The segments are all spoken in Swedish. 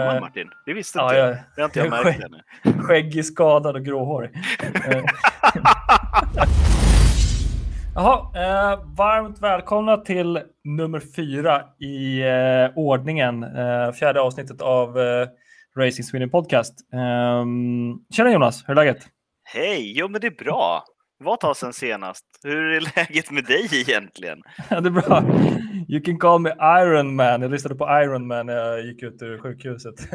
Gammal Martin? Det visste ja, inte jag. Det har inte jag märkt ännu. Skäggig, skadad och gråhårig. Eh, Jaha, eh, varmt välkomna till nummer fyra i eh, ordningen. Eh, fjärde avsnittet av eh, Racing Sweden Podcast. Eh, tjena Jonas, hur är läget? Hej, jo men det är bra. Vad tar sen senast? Hur är läget med dig egentligen? Ja, det är bra. You can call me Iron Man. Jag lyssnade på Iron Man när jag gick ut ur sjukhuset.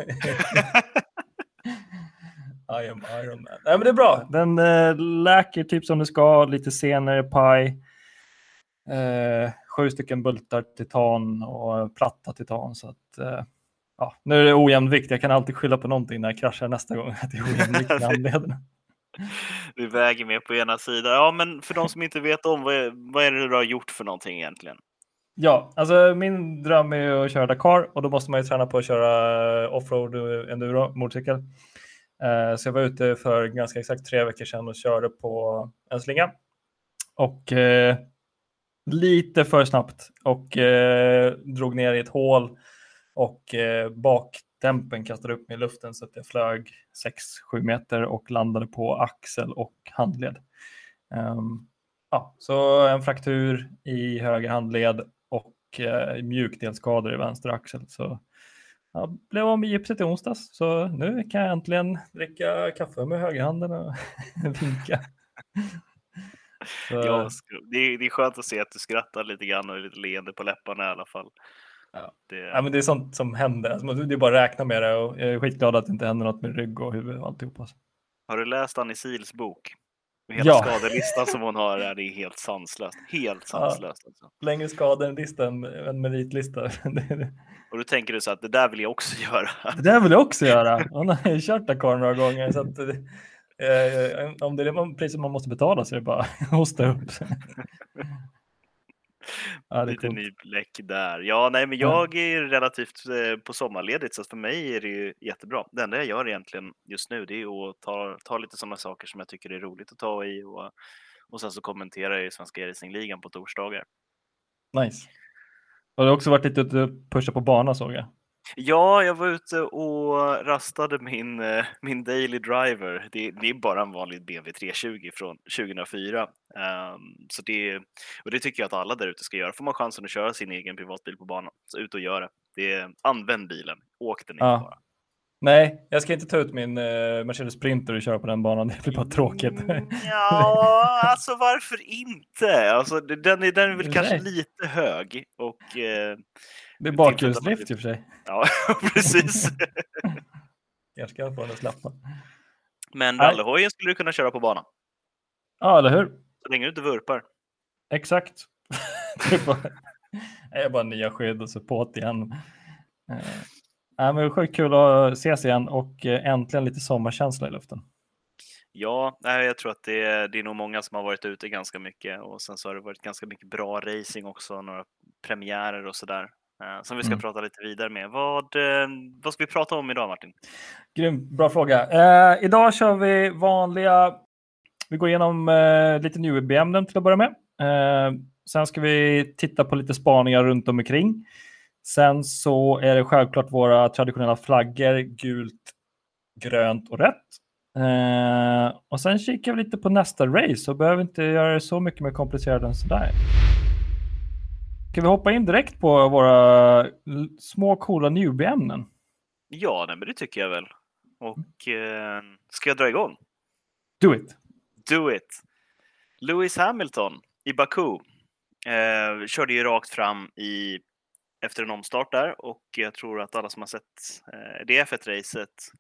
I am Iron Man. Nej, men det är bra. Den eh, läker typ som det ska. Lite senare paj. Eh, sju stycken bultar titan och platta titan. Så att, eh, ja, nu är det ojämn vikt. Jag kan alltid skylla på någonting när jag kraschar nästa gång. Att det är ojämn vikt med handlederna. Du väger mer på ena sidan. Ja, men för de som inte vet om, vad är, vad är det du har gjort för någonting egentligen? Ja, alltså min dröm är att köra Dakar och då måste man ju träna på att köra eh, offroad och enduro motorcykel. Eh, så jag var ute för ganska exakt tre veckor sedan och körde på en slinga. Och eh, lite för snabbt och eh, drog ner i ett hål och eh, dämpen kastade upp mig i luften så att jag flög 6-7 meter och landade på axel och handled. Um, ja, så en fraktur i höger handled och uh, mjukdelsskador i vänster axel. Så jag blev av med gipset i onsdags, så nu kan jag äntligen dricka kaffe med högerhanden och vinka. Så, Ja, det, är, det är skönt att se att du skrattar lite grann och är lite leende på läpparna i alla fall. Ja. Det, ja, men det är sånt som händer. Alltså, det är bara att räkna med det och jag är skitglad att det inte händer något med rygg och huvud och alltihopa. Har du läst Annie Sils bok? Hela Ja. skadelistan som hon har är det helt sanslöst. Helt Ja. sanslöst. Alltså. Längre skador än lista än en meritlista. Och då tänker du så att det där vill jag också göra. det där vill jag också göra. Hon har ju kört Dakar några gånger. Så att, eh, om det är det priset man måste betala så är det bara att hosta upp. Ja, det Lite coolt. ny bläck där. Ja, nej, men Ja. jag är relativt eh, på sommarledigt så för mig är det ju jättebra. Det enda jag gör egentligen just nu det är att ta, ta lite sådana saker som jag tycker är roligt att ta i och, och sen så kommentera i Svenska Racingligan på torsdagar. Nice. Och har också varit lite pushat på bana såg jag. Ja, jag var ute och rastade min, eh, min Daily Driver. Det, det är bara en vanlig BMW 320 från 2004. Ehm, så det, och det tycker jag att alla där ute ska göra. Får man chansen att köra sin egen privatbil på banan, så ut och gör det. det använd bilen, åk den inte Ja. bara. Nej, jag ska inte ta ut min eh, Mercedes Sprinter och köra på den banan. Det blir bara tråkigt. Mm, Ja, alltså varför inte? Alltså, den, är, den är väl kanske Nej. lite hög och eh, Det är bakhjulsdrift i och för sig. ja, precis. Jag ska få den att släppa. Men rallyhojen skulle du kunna köra på banan Ja, eller hur? så länge du inte vurpar. Exakt. det är bara, jag är bara nya skydd och på't igen. Nej, men sjukt kul att ses igen och eh, äntligen lite sommarkänsla i luften. Ja, nej, jag tror att det är, det är nog många som har varit ute ganska mycket och sen så har det varit ganska mycket bra racing också, några premiärer och sådär. Eh, Som vi ska Mm. prata lite vidare med. Vad, eh, vad ska vi prata om idag Martin? Grymt, bra fråga. Eh, idag kör vi vanliga, vi går igenom eh, lite newbie-ämnen till att börja med. Eh, sen ska vi titta på lite spaningar runt om omkring. Sen så är det självklart våra traditionella flaggor, gult, grönt och rött. Eh, och sen kikar vi lite på nästa race och behöver inte göra det så mycket mer komplicerat än sådär. Ska vi hoppa in direkt på våra små coola newbie-ämnen? Ja, nej, men det tycker jag väl. Och eh, ska jag dra igång? Do it! Do it! Lewis Hamilton i Baku eh, körde ju rakt fram i, efter en omstart där och jag tror att alla som har sett eh, det F1-racet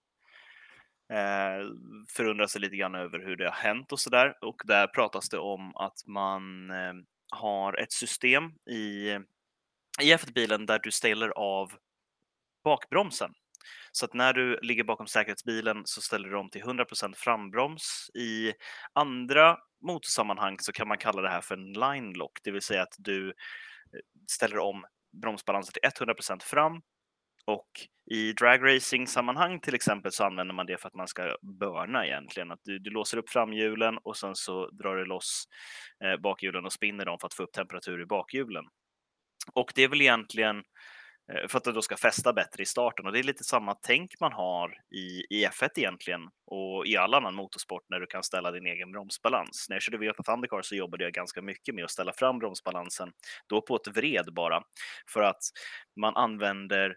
eh, förundrar sig lite grann över hur det har hänt och sådär. Och där pratas det om att man eh, har ett system i, i F1-bilen där du ställer av bakbromsen. Så att när du ligger bakom säkerhetsbilen så ställer du om till 100% frambroms. I andra motorsammanhang så kan man kalla det här för en line lock, det vill säga att du eh, ställer om bromsbalansen till 100% fram och i dragracing sammanhang till exempel så använder man det för att man ska börna egentligen. Att du, du låser upp framhjulen och sen så drar du loss eh, bakhjulen och spinner dem för att få upp temperatur i bakhjulen. Och det är väl egentligen Eh, för att det då ska fästa bättre i starten och det är lite samma tänk man har i, i F1 egentligen och i all annan motorsport när du kan ställa din egen bromsbalans. När jag körde V8 Thundercar så jobbade jag ganska mycket med att ställa fram bromsbalansen, då på ett vred bara, för att man använder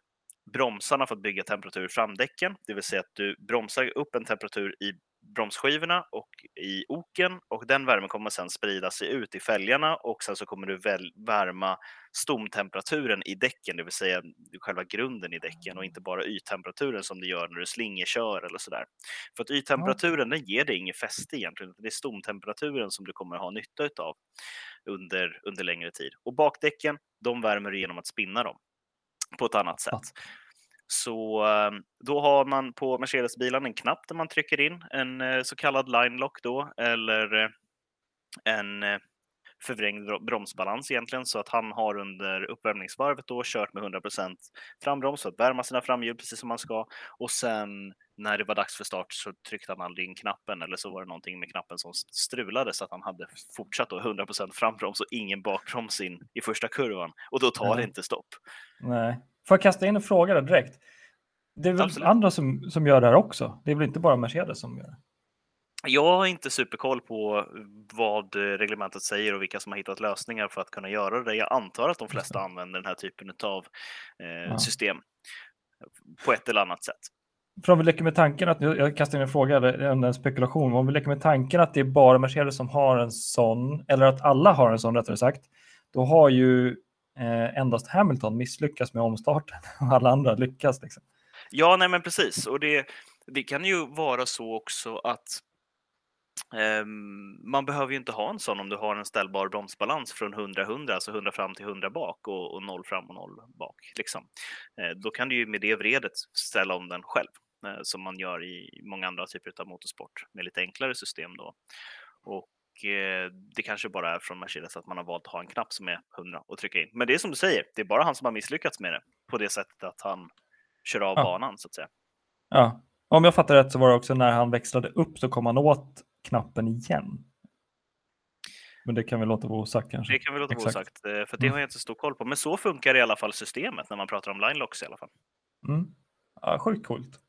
bromsarna för att bygga temperatur i framdäcken, det vill säga att du bromsar upp en temperatur i bromsskivorna och i oken och den värmen kommer sen sprida sig ut i fälgarna och sen så kommer du väl värma stomtemperaturen i däcken, det vill säga själva grunden i däcken och inte bara yttemperaturen som det gör när du slingerkör eller sådär. För att yttemperaturen den ger dig inget fäste egentligen, det är stomtemperaturen som du kommer ha nytta av under, under längre tid. Och bakdäcken, de värmer du genom att spinna dem på ett annat sätt. Så ehm, då har man på Mercedes-bilen en knapp där man trycker in en eh, så kallad line lock då, eller eh, en eh, förvrängd bromsbalans egentligen så att han har under uppvärmningsvarvet då kört med 100% frambroms för att värma sina framhjul precis som man ska och sen när det var dags för start så tryckte han aldrig in knappen eller så var det någonting med knappen som strulade så att han hade fortsatt då 100% frambroms och ingen bakbroms in i första kurvan och då tar mm. det inte stopp. Nej. Får jag kasta in en fråga där direkt? Det är väl Absolut. andra som, som gör det här också? Det är väl inte bara Mercedes som gör det? Jag har inte superkoll på vad reglementet säger och vilka som har hittat lösningar för att kunna göra det. Jag antar att de flesta använder den här typen av eh, ja. system på ett eller annat sätt. För om vi leker med tanken att, jag kastar in en fråga, en spekulation, om vi leker med tanken att det är bara Mercedes som har en sån, eller att alla har en sån rättare sagt, då har ju eh, endast Hamilton misslyckats med omstarten och alla andra lyckas. Liksom. Ja, nej men precis. Och det, det kan ju vara så också att man behöver ju inte ha en sån om du har en ställbar bromsbalans från 100-100, alltså 100 fram till 100 bak och, och 0 fram och 0 bak. Liksom. Uh, då kan du ju med det vredet ställa om den själv, uh, som man gör i många andra typer av motorsport med lite enklare system då. Och Eh, det kanske bara är från Mercedes att man har valt att ha en knapp som är 100 och trycka in. Men det är som du säger, det är bara han som har misslyckats med det på det sättet att han kör av ja. banan så att säga. Ja, om jag fattar rätt så var det också när han växlade upp så kom han åt knappen igen. Men det kan vi låta vara osagt kanske. Det kan vi låta vara osagt, eh, för det mm. har jag inte så stor koll på. Men så funkar i alla fall systemet när man pratar om line locks i alla fall. Mm. Ja, sjukt coolt.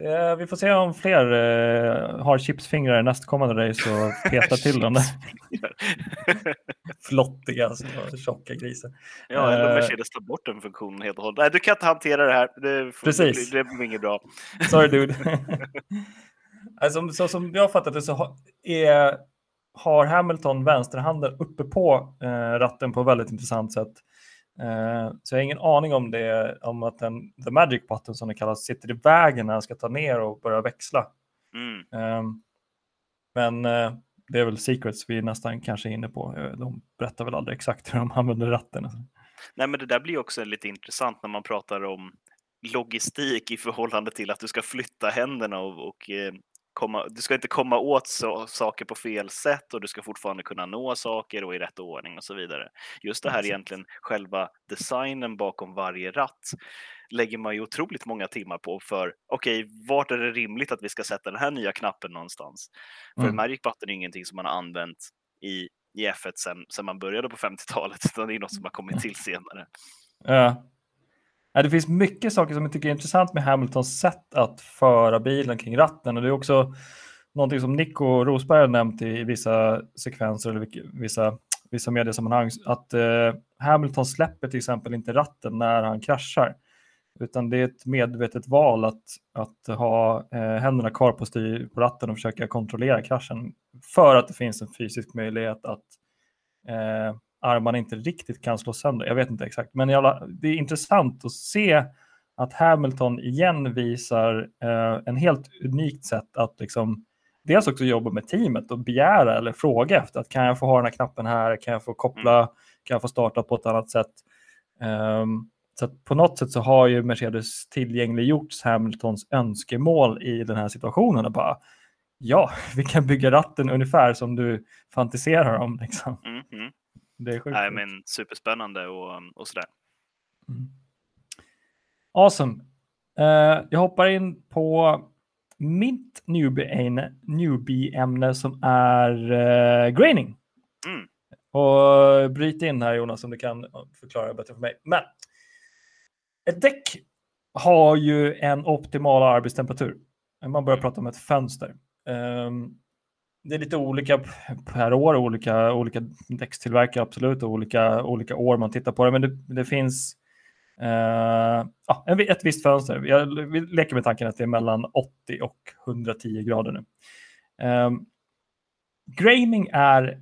Eh, vi får se om fler eh, har chipsfingrar i nästkommande race och petar till dem. Flottiga, tjocka grisar. Ja, eller eh, Mercedes tar bort den funktionen helt och hållet. Nej, du kan inte hantera det här. Det, Precis. det, det blir inget bra. Sorry dude. alltså, så som jag fattat det så är, har Hamilton vänsterhanden uppe på eh, ratten på ett väldigt intressant sätt. Eh, så jag har ingen aning om det, om att den the magic button som det kallas sitter i vägen när han ska ta ner och börja växla. Mm. Ehm, men eh, det är väl secrets vi nästan kanske är inne på. Eh, de berättar väl aldrig exakt hur de använder ratten. Nej, men det där blir också lite intressant när man pratar om logistik i förhållande till att du ska flytta händerna och, och komma, du ska inte komma åt så, saker på fel sätt och du ska fortfarande kunna nå saker och i rätt ordning och så vidare. Just det här egentligen själva designen bakom varje ratt lägger man ju otroligt många timmar på för okej, okay, vart är det rimligt att vi ska sätta den här nya knappen någonstans? Mm. För Magic Button är ingenting som man har använt i, i F1 sen, sen man började på 50-talet, utan det är något som har kommit till senare. Ja, det finns mycket saker som jag tycker är intressant med Hamiltons sätt att föra bilen kring ratten. Och det är också någonting som Nico Rosberg har nämnt i vissa sekvenser eller vissa, vissa mediesammanhang att eh, Hamilton släpper till exempel inte ratten när han kraschar utan det är ett medvetet val att, att ha eh, händerna kvar på, styr, på ratten och försöka kontrollera kraschen för att det finns en fysisk möjlighet att eh, armarna inte riktigt kan slås sönder. Jag vet inte exakt, men alla, det är intressant att se att Hamilton igen visar eh, en helt unikt sätt att liksom dels också jobba med teamet och begära eller fråga efter att kan jag få ha den här knappen här, kan jag få koppla, mm. kan jag få starta på ett annat sätt. Um, så på något sätt så har ju Mercedes tillgängliggjorts Hamiltons önskemål i den här situationen och bara ja, vi kan bygga ratten ungefär som du fantiserar om. Liksom. Mm -hmm. Det är sjukt. Nej, men superspännande och, och sådär. Mm. Awesome. Uh, jag hoppar in på mitt newbie-ämne newbie som är uh, graining. Mm. Och bryt in här Jonas om du kan förklara bättre för mig. Men ett däck har ju en optimal arbetstemperatur. Man börjar prata om ett fönster. Um, det är lite olika per år, olika, olika däckstillverkare absolut, och olika, olika år man tittar på det. Men det, det finns eh, ja, ett visst fönster. Jag leker med tanken att det är mellan 80 och 110 grader nu. Eh, Graming är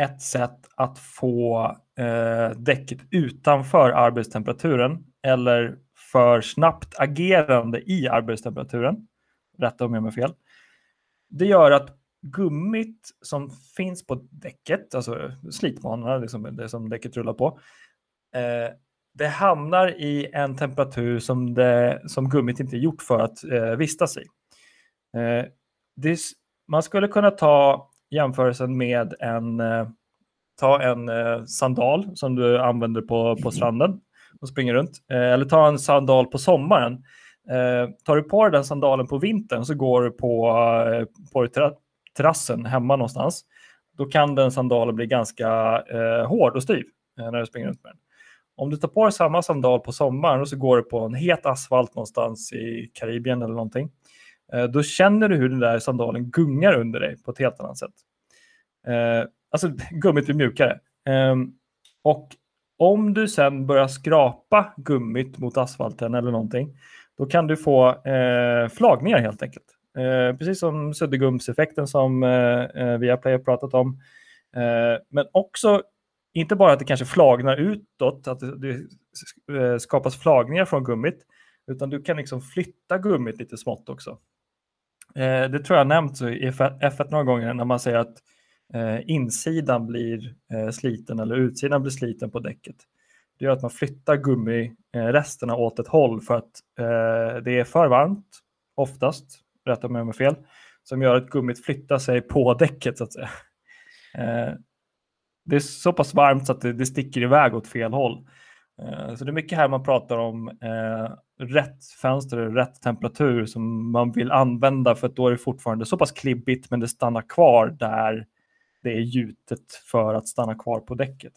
ett sätt att få eh, däcket utanför arbetstemperaturen eller för snabbt agerande i arbetstemperaturen. Rätta om jag har fel. Det gör att gummit som finns på däcket, alltså slitbanorna, liksom det som däcket rullar på, eh, det hamnar i en temperatur som, det, som gummit inte är gjort för att eh, vistas i. Eh, det, man skulle kunna ta jämförelsen med en, eh, ta en eh, sandal som du använder på, på stranden och springer runt. Eh, eller ta en sandal på sommaren. Eh, tar du på dig den sandalen på vintern så går du på, eh, på terrassen hemma någonstans. Då kan den sandalen bli ganska eh, hård och styv eh, när du springer runt med den. Om du tar på dig samma sandal på sommaren och så går du på en het asfalt någonstans i Karibien eller någonting. Eh, då känner du hur den där sandalen gungar under dig på ett helt annat sätt. Eh, alltså gummit blir mjukare. Ehm, och om du sen börjar skrapa gummit mot asfalten eller någonting, då kan du få eh, flagningar helt enkelt. Eh, precis som suddgumseffekten som eh, eh Viaplay har pratat om. Eh, men också, inte bara att det kanske flagnar utåt, att det, det eh, skapas flagningar från gummit, utan du kan liksom flytta gummit lite smått också. Eh, det tror jag nämnt i F1 några gånger när man säger att eh, insidan blir eh, sliten eller utsidan blir sliten på däcket. Det gör att man flyttar gummiresterna åt ett håll för att eh, det är för varmt, oftast, rätta mig om jag har fel, som gör att gummit flyttar sig på däcket så att säga. Eh, det är så pass varmt så att det, det sticker iväg åt fel håll. Eh, så det är mycket här man pratar om eh, rätt fönster, och rätt temperatur som man vill använda för att då är det fortfarande så pass klibbigt men det stannar kvar där det är gjutet för att stanna kvar på däcket.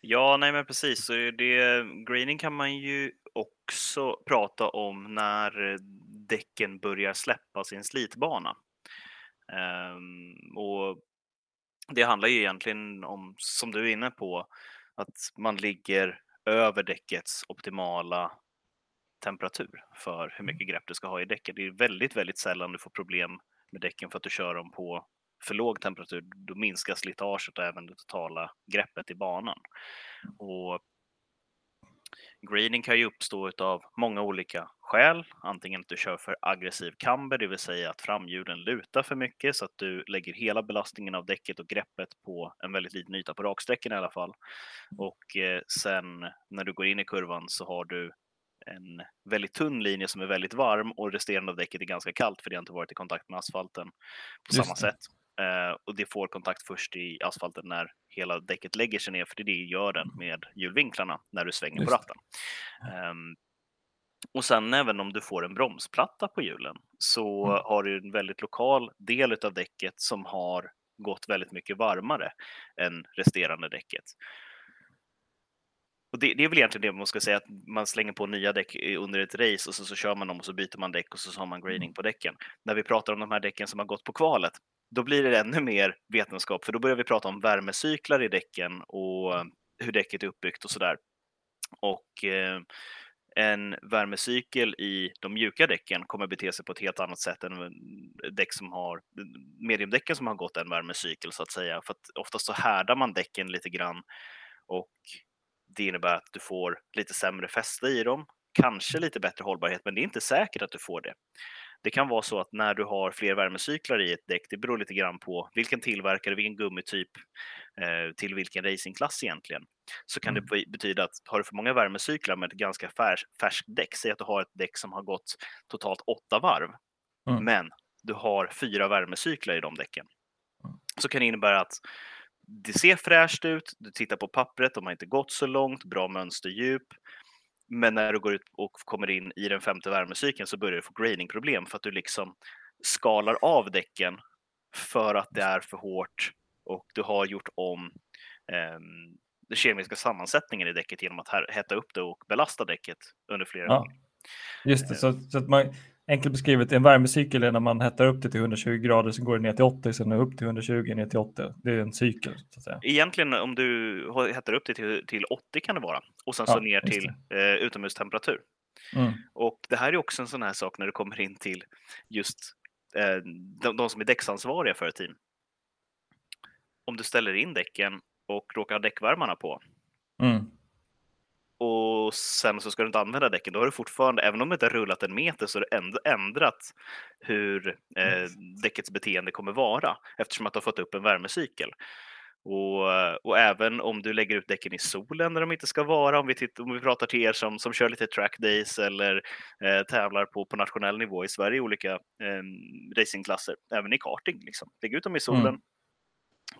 Ja, nej men precis. Så det, greening kan man ju också prata om när däcken börjar släppa sin slitbana. Um, och det handlar ju egentligen om, som du är inne på, att man ligger över däckets optimala temperatur för hur mycket grepp du ska ha i däcket. Det är väldigt, väldigt sällan du får problem med däcken för att du kör dem på för låg temperatur, då minskar slitaget och även det totala greppet i banan. Och Greening kan ju uppstå av många olika skäl. Antingen att du kör för aggressiv camber, det vill säga att framhjulen lutar för mycket så att du lägger hela belastningen av däcket och greppet på en väldigt liten yta på raksträcken i alla fall. Och eh, sen när du går in i kurvan så har du en väldigt tunn linje som är väldigt varm och resterande av däcket är ganska kallt för det har inte varit i kontakt med asfalten på Just samma det. sätt. Eh, och det får kontakt först i asfalten när hela däcket lägger sig ner, för det är det gör den med hjulvinklarna när du svänger Just på ratten. Um, och sen även om du får en bromsplatta på hjulen så mm. har du en väldigt lokal del av däcket som har gått väldigt mycket varmare än resterande däcket. Och det, det, är väl egentligen det man ska säga, att man slänger på nya däck under ett race och så, så kör man dem och så byter man däck och så har man grading mm. på däcken. När vi pratar om de här däcken som har gått på kvalet, då blir det ännu mer vetenskap, för då börjar vi prata om värmecyklar i däcken och hur däcket är uppbyggt och sådär. Och eh, en värmecykel i de mjuka däcken kommer bete sig på ett helt annat sätt än däck som har, mediumdäcken som har gått en värmecykel så att säga. För att oftast så härdar man däcken lite grann och det innebär att du får lite sämre fäste i dem, kanske lite bättre hållbarhet, men det är inte säkert att du får det. Det kan vara så att när du har fler värmecyklar i ett däck, det beror lite grann på vilken tillverkare, vilken gummityp eh, till vilken racingklass egentligen, så kan mm. det betyda att har du för många värmecyklar med ett ganska färs, färskt däck, säg att du har ett däck som har gått totalt åtta varv, mm. men du har fyra värmecyklar i de däcken, mm. så kan det innebära att det ser fräscht ut, du tittar på pappret, de har inte gått så långt, bra mönsterdjup, men när du går ut och kommer in i den femte värmecykeln så börjar du få gradingproblem för att du liksom skalar av däcken för att det är för hårt och du har gjort om eh, den kemiska sammansättningen i däcket genom att hetta upp det och belasta däcket under flera Ja. gånger. Just det, så, så att man, enkelt beskrivet, en värmecykel är när man hettar upp det till 120 grader, sen går det ner till 80, sen upp till 120, ner till 80. Det är en cykel, så att säga. Egentligen om du hettar upp det till, till 80 kan det vara och sen så Ja, ner till eh, utomhustemperatur. Mm. Och det här är också en sån här sak när det kommer in till just eh, de, de som är däcksansvariga för ett team. Om du ställer in däcken och råkar ha däckvärmarna på Mm. och sen så ska du inte använda däcken, då har du fortfarande, även om det inte har rullat en meter, så har du ändrat hur eh, däckets beteende kommer vara eftersom att du har fått upp en värmecykel. Och, och även om du lägger ut däcken i solen när de inte ska vara, om vi, tittar, om vi pratar till er som, som kör lite track days eller eh, tävlar på, på nationell nivå i Sverige i olika eh, racingklasser, även i karting. Liksom. Lägg ut dem i solen. Mm.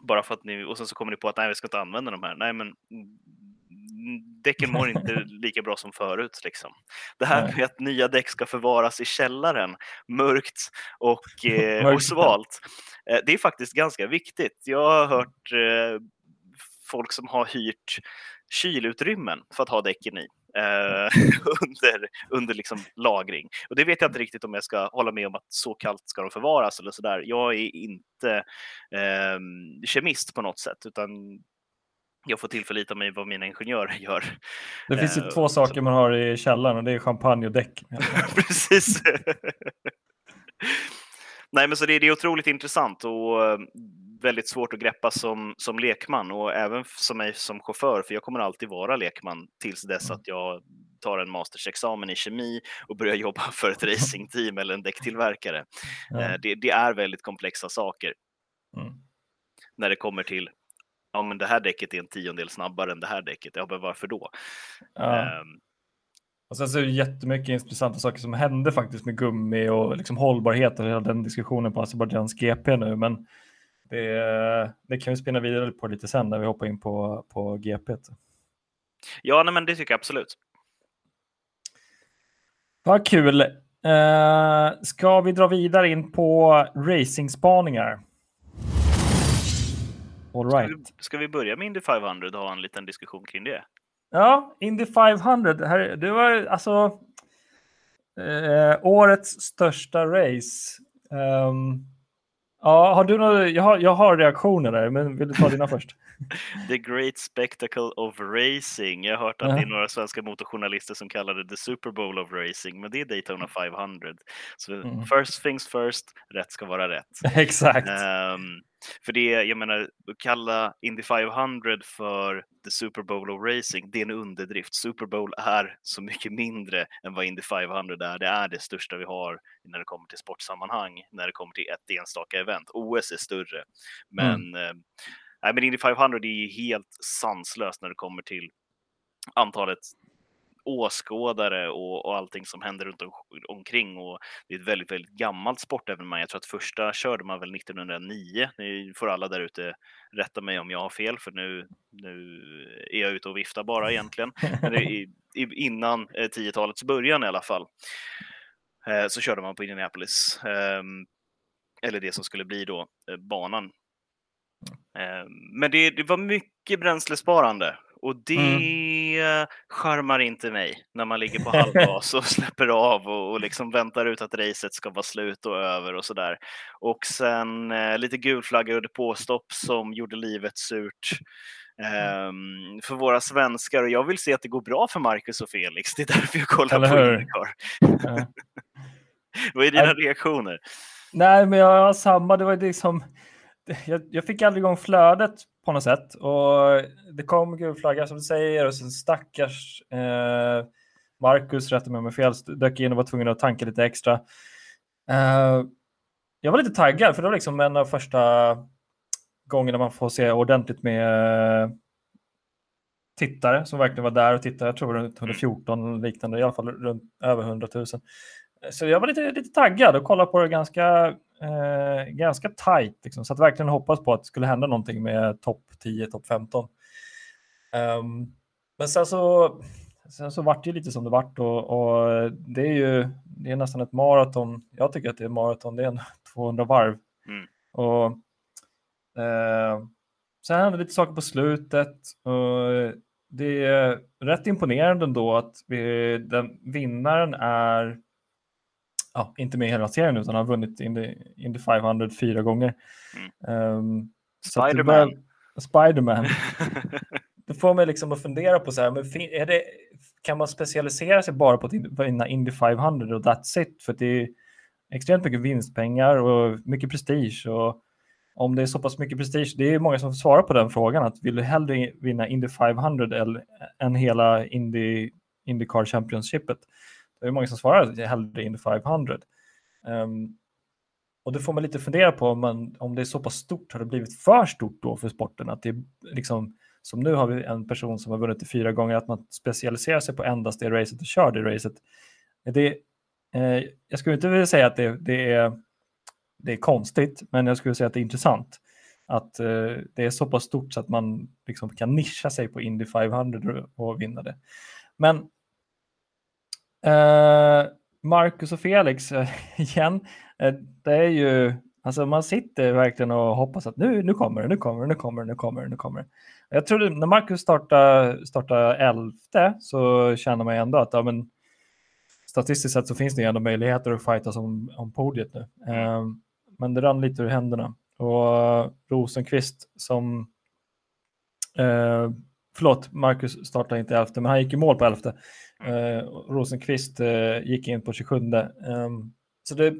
Bara för att ni, och sen så kommer ni på att nej, vi ska inte använda de här. Nej, men mm, däcken mår inte lika bra som förut. Liksom. Det här med att nya däck ska förvaras i källaren, mörkt och, eh, Mörkt. och svalt, eh, det är faktiskt ganska viktigt. Jag har hört eh, folk som har hyrt kylutrymmen för att ha däcken i. Eh, under under liksom lagring. Och det vet jag inte riktigt om jag ska hålla med om att så kallt ska de förvaras eller sådär. Jag är inte eh, kemist på något sätt, utan jag får tillförlita mig vad mina ingenjörer gör. Det finns ju Eh, två så- saker man har i källaren och det är champagne och däck. Precis. Nej, men så det, det är otroligt intressant och eh, väldigt svårt att greppa som, som lekman och även som mig som chaufför, för jag kommer alltid vara lekman tills dess att jag tar en mastersexamen i kemi och börjar jobba för ett racingteam eller en däcktillverkare. Eh, Det, det är väldigt komplexa saker Mm. när det kommer till Ja, men det här däcket är en tiondel snabbare än det här däcket. Ja, men varför då? Ja. Ehm, Och sen så är det jättemycket intressanta saker som hände faktiskt med gummi och liksom hållbarhet och hela den diskussionen på Azerbajdzjans GP nu. Men det, det kan vi spinna vidare på lite sen när vi hoppar in på, på GP. Ja, nej, men det tycker jag absolut. Vad kul! Eh, ska vi dra vidare in på racingspaningar? All Ska right. vi, ska vi börja med Indy 500 och ha en liten diskussion kring det? Ja, Indy 500. Det, här, det var alltså eh, årets största race. Ehm, ja, har du några, jag, har, jag har reaktioner där, men vill du ta dina först? The Great Spectacle of Racing. Jag har hört att det är några svenska motorjournalister som kallar det The Super Bowl of Racing, men det är Daytona 500. Så Mm. first things first, rätt ska vara rätt. Exakt. Ehm, för det, jag menar, att kalla Indy 500 för the Super Bowl of Racing, det är en underdrift. Super Bowl är så mycket mindre än vad Indy 500 är. Det är det största vi har när det kommer till sportsammanhang, när det kommer till ett enstaka event. OS är större, men, eh, nej, men Indy 500 är ju helt sanslöst när det kommer till antalet åskådare och, och allting som händer runt om, omkring. Och det är ett väldigt, väldigt gammalt sportevenemang. Jag tror att första körde man väl 1909. Ni får alla där ute rätta mig om jag har fel, för nu, nu är jag ute och viftar bara egentligen. Men det är i, innan eh, 10-talets början i alla fall. Eh, så körde man på Indianapolis. Ehm, eller det som skulle bli då eh, banan. Ehm, men det, det var mycket bränslesparande och det charmar inte mig när man ligger på halvgas och släpper av och, och liksom väntar ut att racet ska vara slut och över och sådär. Och sen eh, lite gulflaggade påstopp som gjorde livet surt ehm, för våra svenskar och jag vill se att det går bra för Marcus och Felix. Det är därför jag kollar Eller på? Indycar. Ja. Vad är dina Nej. reaktioner? Nej, men jag har samma. Det var liksom, jag, jag fick aldrig igång flödet på något sätt. Och det kom gul flagga som du säger och sen stackars eh, Marcus, rätta mig om jag fel, dök in och var tvungen att tanka lite extra. Eh, jag var lite taggad för det var liksom en av första gångerna man får se ordentligt med eh, tittare som verkligen var där och tittade. Jag tror runt 114 eller liknande, i alla fall runt över 100 000. Så jag var lite, lite taggad och kollade på det ganska, eh, ganska tajt. Liksom, så att verkligen hoppas på att det skulle hända någonting med topp 10, topp 15. Ehm, men sen så, sen så vart det lite som det vart och, och det är ju det är nästan ett maraton. Jag tycker att det är maraton, det är en 200 varv. Mm. Och, eh, sen hände lite saker på slutet. Och det är rätt imponerande ändå att vi, den, vinnaren är ja, inte med i hela serien utan har vunnit Indy, Indy 500 fyra gånger. Mm. Um, Spiderman. Spiderman. det får mig liksom att fundera på så här, men är det, kan man specialisera sig bara på att vinna Indy 500 och that's it? För det är extremt mycket vinstpengar och mycket prestige. Och om det är så pass mycket prestige, det är många som svarar på den frågan, att vill du hellre vinna Indy 500 eller, än hela Indy, Indycar Championshipet? Det är många som svarar att hellre Indy 500. Um, och det får man lite fundera på om, man, om det är så pass stort, har det blivit för stort då för sporten? Att det liksom, som nu har vi en person som har vunnit det fyra gånger, att man specialiserar sig på endast det racet och kör det racet. Det, eh, jag skulle inte vilja säga att det, det, är, det är konstigt, men jag skulle säga att det är intressant. Att eh, det är så pass stort så att man liksom kan nischa sig på Indy 500 och vinna det. Men Eh, Marcus och Felix eh, igen, eh, det är ju, alltså man sitter verkligen och hoppas att nu, nu kommer det, nu kommer det, nu kommer det, nu kommer det, nu kommer det. Jag trodde när Marcus startade, startade elfte så känner man ändå att ja, men, statistiskt sett så finns det ändå möjligheter att fightas om, om podiet nu. Men det rann lite ur händerna. Och Rosenqvist som Förlåt, Marcus startade inte elfte, men han gick i mål på elfte. Uh, Rosenqvist uh, gick in på 27. Um, ehm, så det,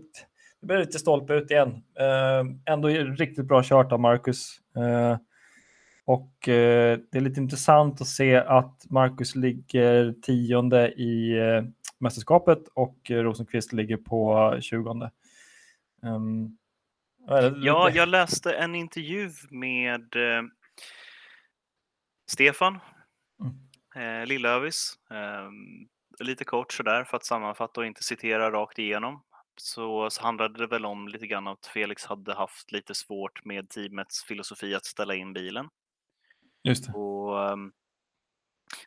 det blev lite stolpe ut igen. Uh, ändå riktigt bra kört av Marcus. Uh, och uh, det är lite intressant att se att Marcus ligger tionde i uh, mästerskapet och Rosenqvist ligger på 20. Um, ehm, ja, jag läste en intervju med Stefan mm. Lillövis lite kort sådär för att sammanfatta och inte citera rakt igenom så, så handlade det väl om lite grann att Felix hade haft lite svårt med teamets filosofi att ställa in bilen. Just det. Och, um,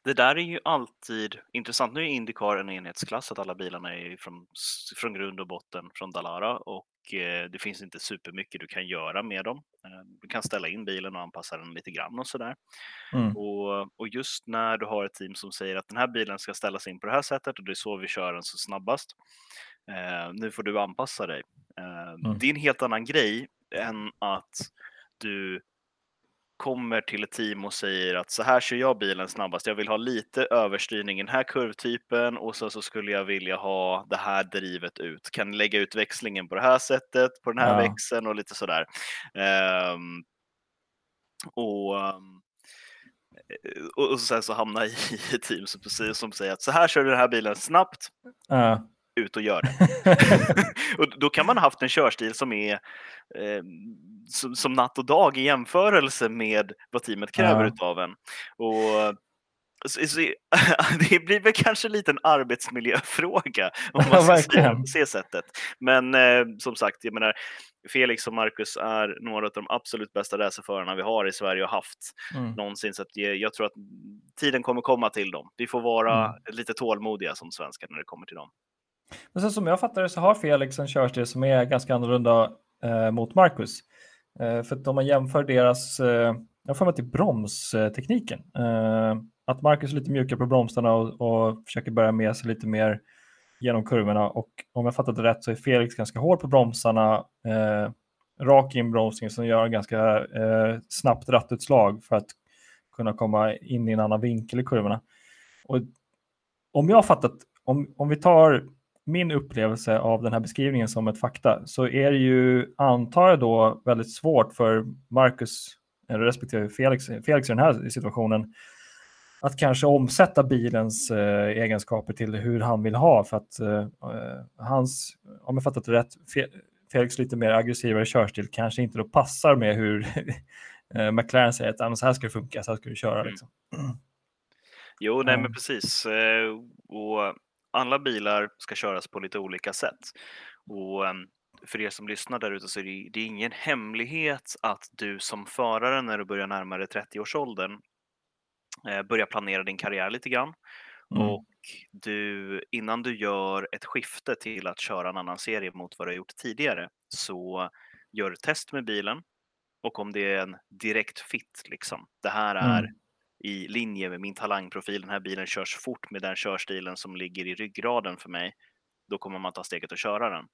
det där är ju alltid intressant. Nu är Indycar en enhetsklass, att alla bilarna är från, från grund och botten från Dalara och eh, det finns inte supermycket du kan göra med dem. Eh, du kan ställa in bilen och anpassa den lite grann och sådär. Mm. Och, och just när du har ett team som säger att den här bilen ska ställas in på det här sättet och det är så vi kör den så snabbast. Eh, nu får du anpassa dig. Eh, mm. Det är en helt annan grej än att du kommer till ett team och säger att så här kör jag bilen snabbast. Jag vill ha lite överstyrning i den här kurvtypen och så, så skulle jag vilja ha det här drivet ut. Kan lägga ut växlingen på det här sättet, på den här ja. växeln och lite sådär. Um, och och sen så hamnar i ett team som, som säger att så här kör du den här bilen snabbt. Ja ut och gör det. och då kan man ha haft en körstil som är eh, som, som, natt och dag i jämförelse med vad teamet kräver ja. av en. Och så, så, det blir väl kanske lite en arbetsmiljöfråga om man ska säga sättet. Men eh, som sagt, jag menar, Felix och Marcus är några av de absolut bästa racerförarna vi har i Sverige och haft mm. någonsin. Så jag, jag tror att tiden kommer komma till dem. Vi får vara mm. lite tålmodiga som svenskar när det kommer till dem. Men sen som jag fattar det så har Felix en körstil som är ganska annorlunda eh, mot Marcus. Eh, för att om man jämför deras, eh, jag får mig till bromstekniken. Eh, att Marcus är lite mjukare på bromsarna och, och försöker bära med sig lite mer genom kurvorna och om jag fattat det rätt så är Felix ganska hård på bromsarna, eh, rak inbromsning som gör ganska eh, snabbt rattutslag för att kunna komma in i en annan vinkel i kurvorna. Och om jag fattat, om, om vi tar min upplevelse av den här beskrivningen som ett fakta så är det ju, antar jag då, väldigt svårt för Marcus, respektive Felix, Felix i den här situationen, att kanske omsätta bilens eh, egenskaper till hur han vill ha för att eh, hans, om jag fattat det rätt, Felix lite mer aggressivare körstil kanske inte då passar med hur eh, McLaren säger att så här ska det funka, så här ska du köra. Liksom. Jo, nej men precis. Eh, och alla bilar ska köras på lite olika sätt. Och ehm, för er som lyssnar där ute så är det, det är ingen hemlighet att du som förare när du börjar närma dig 30-årsåldern eh, börjar planera din karriär lite grann. Mm. Och du, innan du gör ett skifte till att köra en annan serie mot vad du har gjort tidigare så gör du test med bilen och om det är en direkt fit. Liksom. Det här är Mm. I linje med min talangprofil. Den här bilen körs fort med den körstilen som ligger i ryggraden för mig. Då kommer man ta steget och köra den.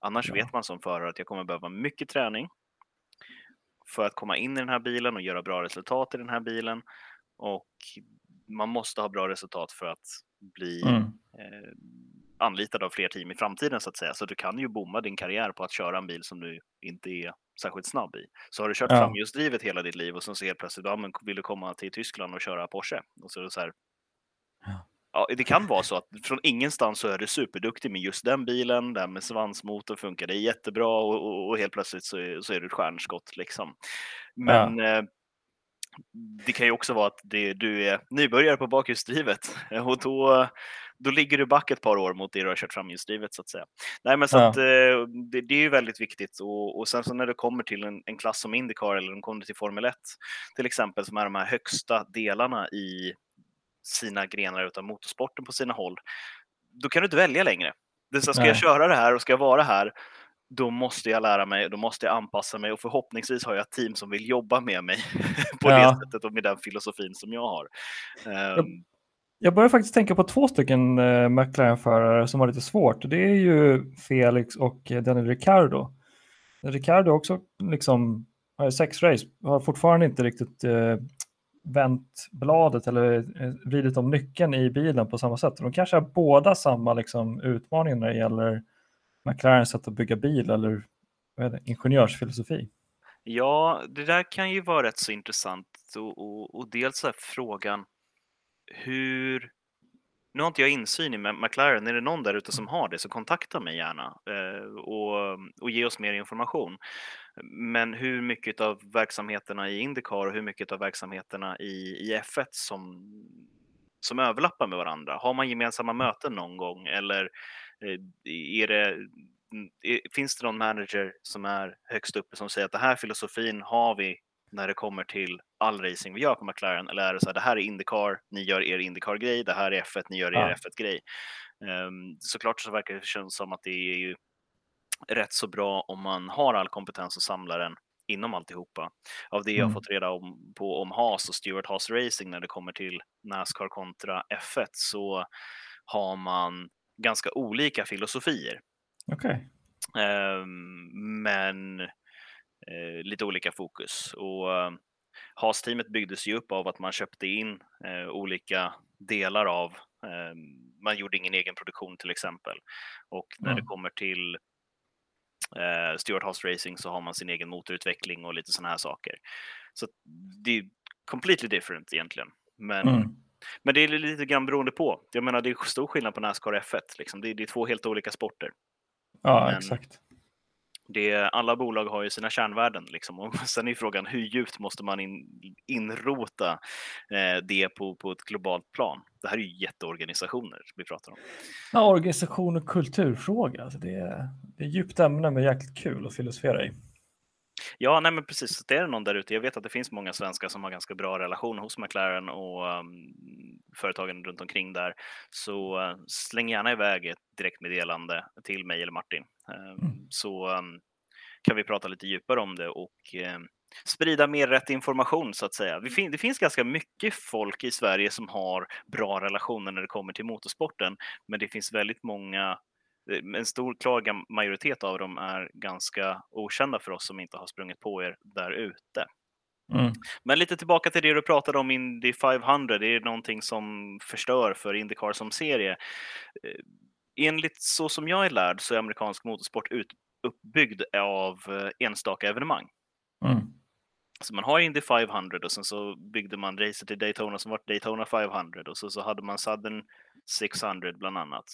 Annars Ja. vet man som förare att jag kommer behöva mycket träning för att komma in i den här bilen och göra bra resultat i den här bilen. Och man måste ha bra resultat för att bli Mm. eh, anlitad av fler team i framtiden så att säga. Så du kan ju bomma din karriär på att köra en bil som du inte är särskilt snabb i. Så har du kört Ja. framhjulsdrivet hela ditt liv och sen så helt plötsligt ja, men vill du komma till Tyskland och köra Porsche. Och så är det så här, Ja. Ja, det kan vara så att från ingenstans så är du superduktig med just den bilen, här med svansmotor funkar det jättebra och, och, och helt plötsligt så är, så är du ett stjärnskott liksom. Men eh, det kan ju också vara att det, du är nybörjare på bakhjulsdrivet och då, då ligger du back ett par år mot det du har kört framhjulsdrivet så att säga. Nej, men så Ja. att, eh, det, det är ju väldigt viktigt och, och sen så när det kommer till en, en klass som Indycar eller de kommer till Formel 1 till exempel som är de här högsta delarna i sina grenar utav motorsporten på sina håll, då kan du inte välja längre. Det så, ska jag Nej. köra det här och ska jag vara här, då måste jag lära mig, då måste jag anpassa mig och förhoppningsvis har jag ett team som vill jobba med mig på Ja. det sättet och med den filosofin som jag har. Ehm, jag börjar faktiskt tänka på två stycken eh, McLaren-förare som har lite svårt. Det är ju Felix och eh, Daniel Ricciardo. Ricciardo har också liksom har sex race, har fortfarande inte riktigt eh, vänt bladet eller eh, vridit om nyckeln i bilen på samma sätt. De kanske har båda samma liksom, utmaning när det gäller McLarens sätt att bygga bil eller vad är det, ingenjörsfilosofi. Ja, det där kan ju vara rätt så intressant och, och, och dels är frågan hur nu har inte jag insyn i McLaren. Är det någon där ute som har det så kontakta mig gärna eh, och, och ge oss mer information. Men hur mycket av verksamheterna i Indycar och hur mycket av verksamheterna i, i F1 som, som överlappar med varandra? Har man gemensamma möten någon gång eller eh, är det, mm, finns det någon manager som är högst uppe som säger att den här filosofin har vi när det kommer till all racing vi gör på McLaren? Eller är det så här, det här är Indycar, ni gör er Indycar-grej, det här är F1, ni gör er Ja. F1-grej. Um, såklart så verkar det kännas som att det är ju rätt så bra om man har all kompetens och samlar den inom alltihopa. Av det jag Mm. fått reda om, på om Haas och Stewart Haas Racing när det kommer till Nascar kontra F1 så har man ganska olika filosofier. Okej. Ehm, men lite olika fokus. Och eh, Haas-teamet byggdes ju upp av att man köpte in eh, olika delar av, eh, man gjorde ingen egen produktion till exempel. Och när det Mm. kommer till eh, Stewart Haas Racing så har man sin egen motorutveckling och lite sådana här saker. Så det är completely different egentligen. Men Mm. men det är lite grann beroende på. Jag menar, det är stor skillnad på Nascar och F1. Liksom. Det, är, det är två helt olika sporter. Ja, Men- exakt. Det alla bolag har ju sina kärnvärden. Liksom. Och sen är frågan hur djupt måste man in, inrota eh, det på, på ett globalt plan? Det här är ju jätteorganisationer vi pratar om. Ja, organisation och kulturfråga. Alltså det, är, det är djupt ämne men jäkligt kul att filosofera i. Ja, nej men precis. Så Det är någon där ute. Jag vet att det finns många svenskar som har ganska bra relation hos McLaren och um, företagen runt omkring där. Så uh, släng gärna iväg ett direktmeddelande till mig eller Martin. Um, Mm. Så um, kan vi prata lite djupare om det och um, sprida mer rätt information så att säga. Det finns ganska mycket folk i Sverige som har bra relationer när det kommer till motorsporten, men det finns väldigt många en stor klar majoritet av dem är ganska okända för oss som inte har sprungit på er där ute. Mm. Men lite tillbaka till det du pratade om, Indy 500. Det är någonting som förstör för Indycar som serie. Eh, Enligt så som jag är lärd så är amerikansk motorsport ut, uppbyggd av eh, enstaka evenemang. Mm. Så man har Indy 500 och sen så byggde man racet i Daytona som var Daytona 500 och så, så hade man Southern 600 bland annat.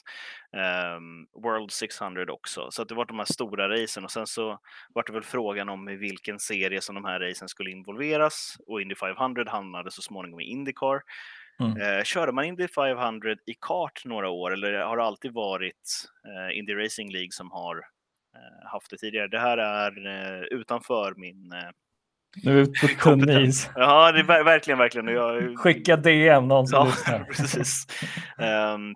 Ehm, World 600 också. Så att det var de här stora racen och sen så var det väl frågan om i vilken serie som de här racen skulle involveras och Indy 500 hamnade så småningom i Indycar. Mm. Eh, körde man Indy 500 i kart några år eller har det alltid varit eh, Indy Racing League som har eh, haft det tidigare? Det här är eh, utanför min eh, Nu är vi ute på tunn is. Ja, det är ver- verkligen, verkligen. Jag, Skicka DM någon som ja, lyssnar. precis. Ehm,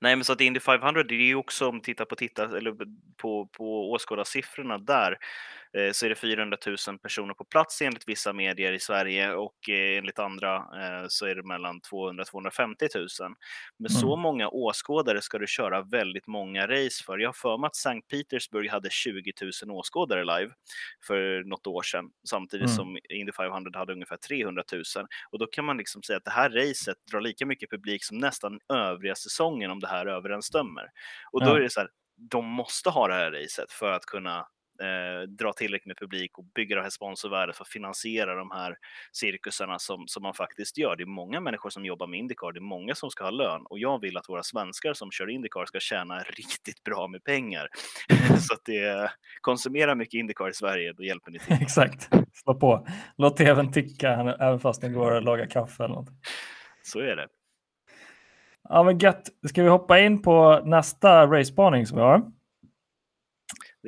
nej, men så att Indy 500, det är ju också om tittar på, titta, eller på, på åskådarsiffrorna där. Eh, så är det 400 000 personer på plats enligt vissa medier i Sverige och eh, enligt andra så är det mellan 200 250 000. Med mm. så många åskådare ska du köra väldigt många race för. Jag har för mig att Sankt Petersburg hade 20 000 åskådare live för något år sedan, samtidigt mm. som Indy 500 hade ungefär 300 000. Och då kan man liksom säga att det här racet drar lika mycket publik som nästan övriga säsongen om det här överensstämmer. Och då är det så här, de måste ha det här racet för att kunna eh, dra tillräckligt med publik och bygga det här sponsorvärdet för att finansiera de här cirkusarna som, som man faktiskt gör. Det är många människor som jobbar med Indycar, det är många som ska ha lön och jag vill att våra svenskar som kör Indycar ska tjäna riktigt bra med pengar. Så att det konsumera mycket Indycar i Sverige, då hjälper ni till. Exakt, slå på. Låt tvn ticka även fast ni går och lagar kaffe eller något. Så är det. Ja, men gött. Ska vi hoppa in på nästa race-spaning som vi har?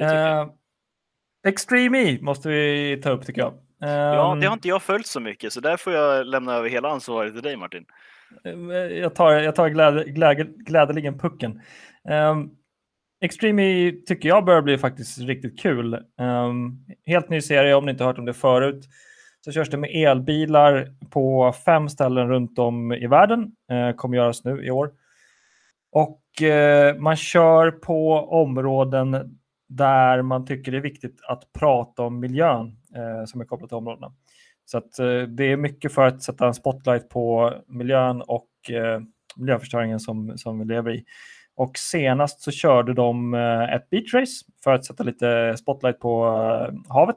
Eh, Extreme E måste vi ta upp tycker jag. Ja, det har inte jag följt så mycket, så där får jag lämna över hela ansvaret till dig Martin. Eh, jag tar, jag tar gläd, gläd, glädeligen pucken. Um, Extreme E tycker jag börjar bli faktiskt riktigt kul. Um, helt ny serie, om ni inte hört om det förut, så körs det med elbilar på fem ställen runt om i världen. Uh, kommer göras nu i år. Och uh, man kör på områden där man tycker det är viktigt att prata om miljön eh, som är kopplat till områdena. Så att, eh, det är mycket för att sätta en spotlight på miljön och eh, miljöförstöringen som, som vi lever i. Och senast så körde de eh, ett beachrace för att sätta lite spotlight på havet,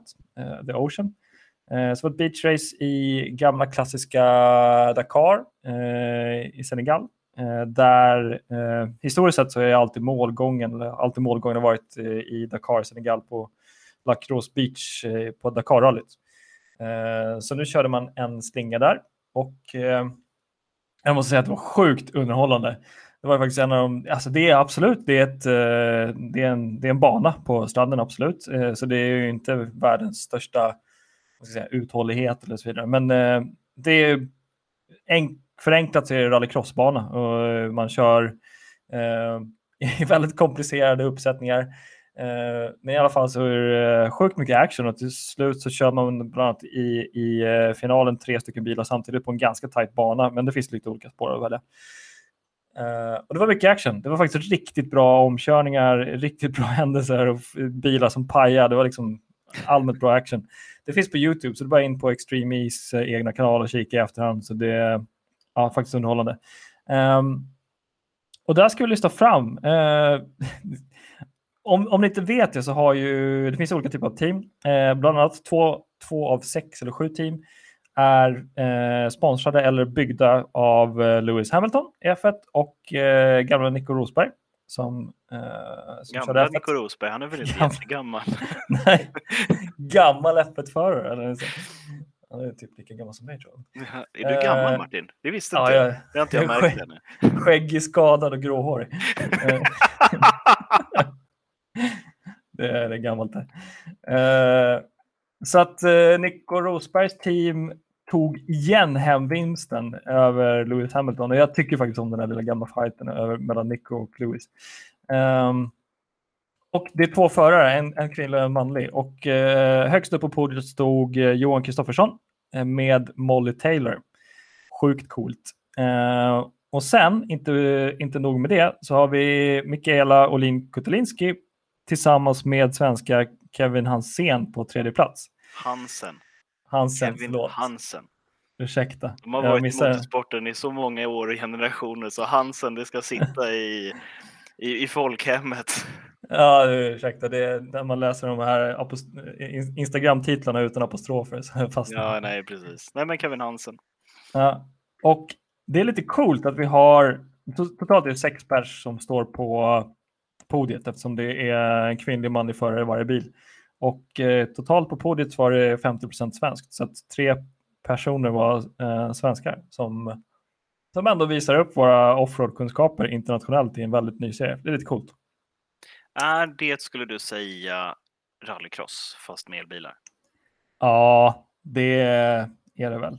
the ocean. Eh, så var ett beachrace i gamla klassiska Dakar eh, i Senegal. Eh, där eh, historiskt sett så är alltid målgången, alltid målgången har varit eh, i Dakar, Senegal på Lacrosse Beach eh, på Dakar-rallyt. Så nu körde man en slinga där och jag måste säga att det var sjukt underhållande. Det var faktiskt en av de, alltså det är absolut, det är, ett, det är, en, det är en bana på stranden absolut, så det är ju inte världens största ska säga, uthållighet eller så vidare. Men eh, det är en, förenklat så är det rallycrossbana och eh, man kör eh, i väldigt komplicerade uppsättningar. Eh, men i alla fall så är det eh, sjukt mycket action och till slut så kör man bland annat i, i eh, finalen tre stycken bilar samtidigt på en ganska tajt bana, men det finns lite olika spår att välja. Och det var mycket action. Det var faktiskt riktigt bra omkörningar, riktigt bra händelser och bilar som pajade. Det var liksom allmänt bra action. Det finns på YouTube, så det är bara in på Extreme E's egna kanal och kika i efterhand. Så det ja, faktiskt underhållande. Um, och där ska vi lyfta fram. Uh, om, om ni inte vet det så har ju, det finns olika typer av team. Uh, bland annat två, två av sex eller sju team är eh, sponsrade eller byggda av Lewis Hamilton i F1 och gamla Nico Rosberg som, som Gamla Nico Rosberg, han är väl inte Gam jättegammal? Nej, gammal F1-förare. Han är typ lika gammal som mig tror jag. är du gammal eh, Martin? Det visste inte ja, jag. Det har inte jag märkt ännu. Skäggig, skadad och gråhårig. Eh, det är, det gammalt det. Uh, så att uh, Nico Rosbergs team tog igen hem vinsten över Lewis Hamilton. Och jag tycker faktiskt om den här lilla gamla fighten över, mellan Nico och Lewis. Um, och det är två förare, en, en kvinnlig och en manlig. Och uh, högst upp på podiet stod uh, Johan Kristoffersson uh, med Molly Taylor. Sjukt coolt. och sen, inte, inte nog med det, så har vi Mikaela Olin Kutelinski tillsammans med svenska Kevin Hansén på tredje plats. Hansen. Hansen, Kevin förlåt. Hansen. Ursäkta. De har varit missar... i motorsporten i så många år och generationer så Hansen, det ska sitta i, i, i folkhemmet. Ja, ursäkta, det är när man läser de här Instagram-titlarna utan apostrofer. Så ja, nej, precis. Nej, men Kevin Hansen. Ja, och det är lite coolt att vi har totalt är det sex pers som står på podiet eftersom det är en kvinnlig manlig förare i varje bil. Och eh, totalt på podiet var det 50% svenskt, så att tre personer var eh, svenskar som, som ändå visar upp våra offroad-kunskaper internationellt i en väldigt ny serie. Det är lite coolt. Är det, skulle du säga, rallycross fast med elbilar? Ja, det är det väl.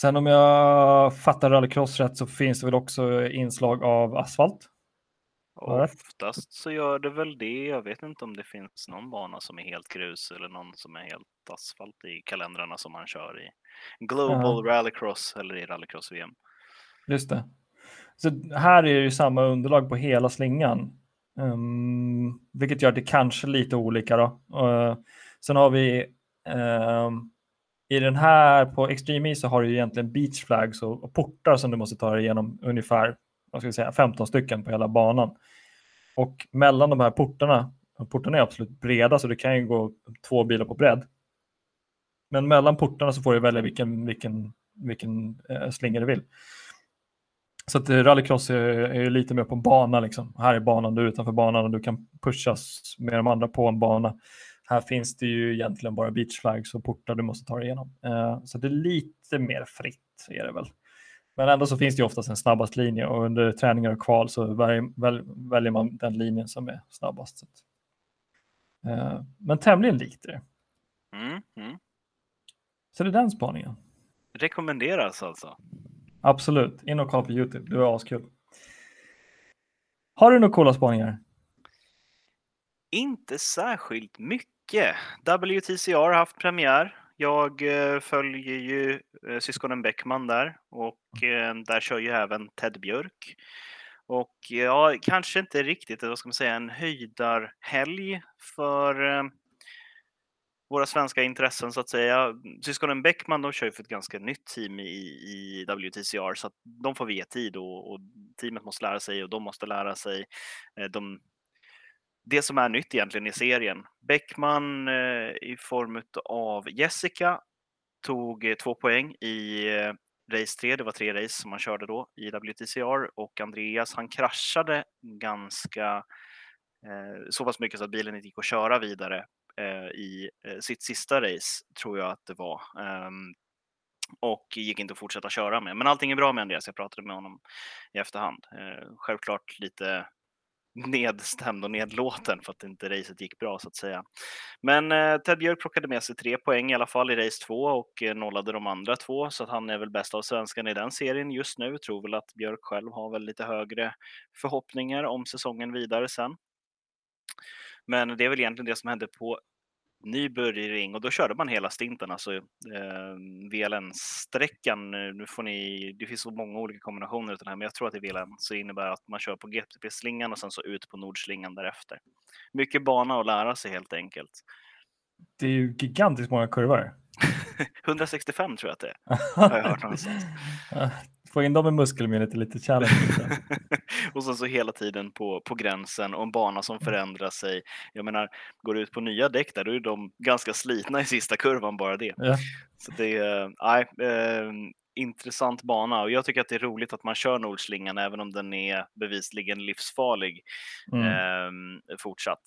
Sen om jag fattar rallycross rätt så finns det väl också inslag av asfalt. Oftast så gör det väl det. Jag vet inte om det finns någon bana som är helt grus eller någon som är helt asfalt i kalendrarna som man kör i Global Ja. Rallycross eller i Rallycross-VM. Just det. Så här är det ju samma underlag på hela slingan. Um, vilket gör det kanske lite olika då. Uh, sen har vi um, i den här på Extreme E så har du egentligen beach flags och, och portar som du måste ta dig igenom ungefär vad ska jag säga, 15 stycken på hela banan. Och mellan de här portarna, portarna är absolut breda så det kan ju gå två bilar på bredd. Men mellan portarna så får du välja vilken, vilken, vilken eh, slinga du vill. Så att eh, rallycross är, är lite mer på en bana liksom. Här är banan, du är utanför banan och du kan pushas med de andra på en bana. Här finns det ju egentligen bara beach flags och portar du måste ta dig igenom. Eh, så det är lite mer fritt är det väl. Men ändå så finns det ju oftast en snabbast linje och under träningar och kval så väl, väl, väljer man den linjen som är snabbast. Eh, men tämligen likt det. Mm, mm. Så det är den spaningen. Rekommenderas alltså. Absolut, in och kolla på Youtube, det var askul. Har du några coola spaningar? Inte särskilt mycket. WTCR har haft premiär. Jag eh, följer ju eh, syskonen Bäckman där och eh, där kör ju även Ted Björk. Och ja, kanske inte riktigt, vad ska man säga, en höjdarhelg för våra svenska intressen så att säga. Syskonen Bäckman de kör ju för ett ganska nytt team i, i WTCR så att de får ge tid och, och teamet måste lära sig och de måste lära sig. Eh, de, det som är nytt egentligen i serien. Bäckman eh, i form av Jessica tog eh, två poäng i eh, race 3. Det var tre race som han körde då i WTCR och Andreas han kraschade ganska eh, så pass mycket så att bilen inte gick att köra vidare Eh, i eh, sitt sista race tror jag att det var. Ehm, och gick inte att fortsätta köra med. Men allting är bra med Andreas. Jag pratade med honom i efterhand. Eh, självklart lite nedstämd och nedlåten för att inte racet gick bra så att säga. Men eh, Ted Björk plockade med sig tre poäng i alla fall i race två och eh, nollade de andra två så att han är väl bäst av svenskarna i den serien just nu. Tror väl att Björk själv har väl lite högre förhoppningar om säsongen vidare sen. Men det är väl egentligen det som hände på Nyburiring och då körde man hela stinten, alltså eh, VLN-sträckan. Nu får ni, det finns så många olika kombinationer det här, men jag tror att det är VLN, så det innebär att man kör på GTP-slingan och sen så ut på Nordslingan därefter. Mycket bana att lära sig helt enkelt. Det är ju gigantiskt många kurvor. 165 tror jag att det är, har jag hört någonstans. Få in dem i muskelminnet är lite challenge. och sen så hela tiden på, på gränsen och en bana som förändrar sig. Jag menar, går du ut på nya däck där, då är de ganska slitna i sista kurvan bara det. Ja. Så det är, nej, eh, intressant bana och jag tycker att det är roligt att man kör Nordslingan även om den är bevisligen livsfarlig Mm. eh, fortsatt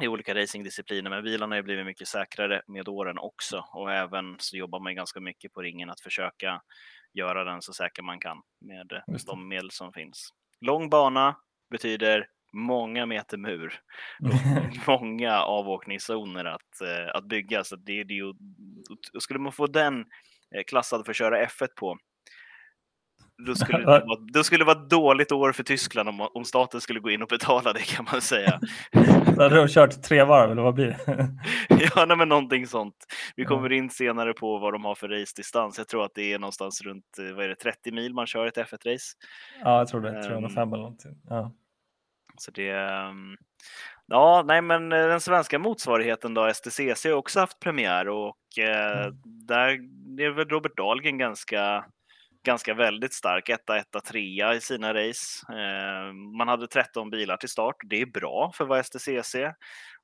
i olika racingdiscipliner, men bilarna har blivit mycket säkrare med åren också och även så jobbar man ganska mycket på ringen att försöka göra den så säker man kan med eh, de medel som finns. Lång bana betyder många meter mur många avåkningszoner att, eh, att bygga. Så det, det och skulle man få den eh, klassad för att köra F1 på, då skulle, det vara, då skulle det vara ett dåligt år för Tyskland om, om staten skulle gå in och betala det kan man säga. Så hade de kört tre varv eller vad blir det? ja, nej, men någonting sånt. Vi kommer in senare på vad de har för race-distans. Jag tror att det är någonstans runt eh, vad är det, 30 mil man kör ett F1-race. ja, jag tror det. Ehm. 305 eller någonting. Ja. Så det, ehm, ja, nej, men eh, den svenska motsvarigheten då, STCC har också haft premiär och eh, Mm. där är väl Robert Dahlgren ganska, ganska väldigt stark. Etta, etta, trea i sina race. Eh, man hade 13 bilar till start. Det är bra för vara STCC.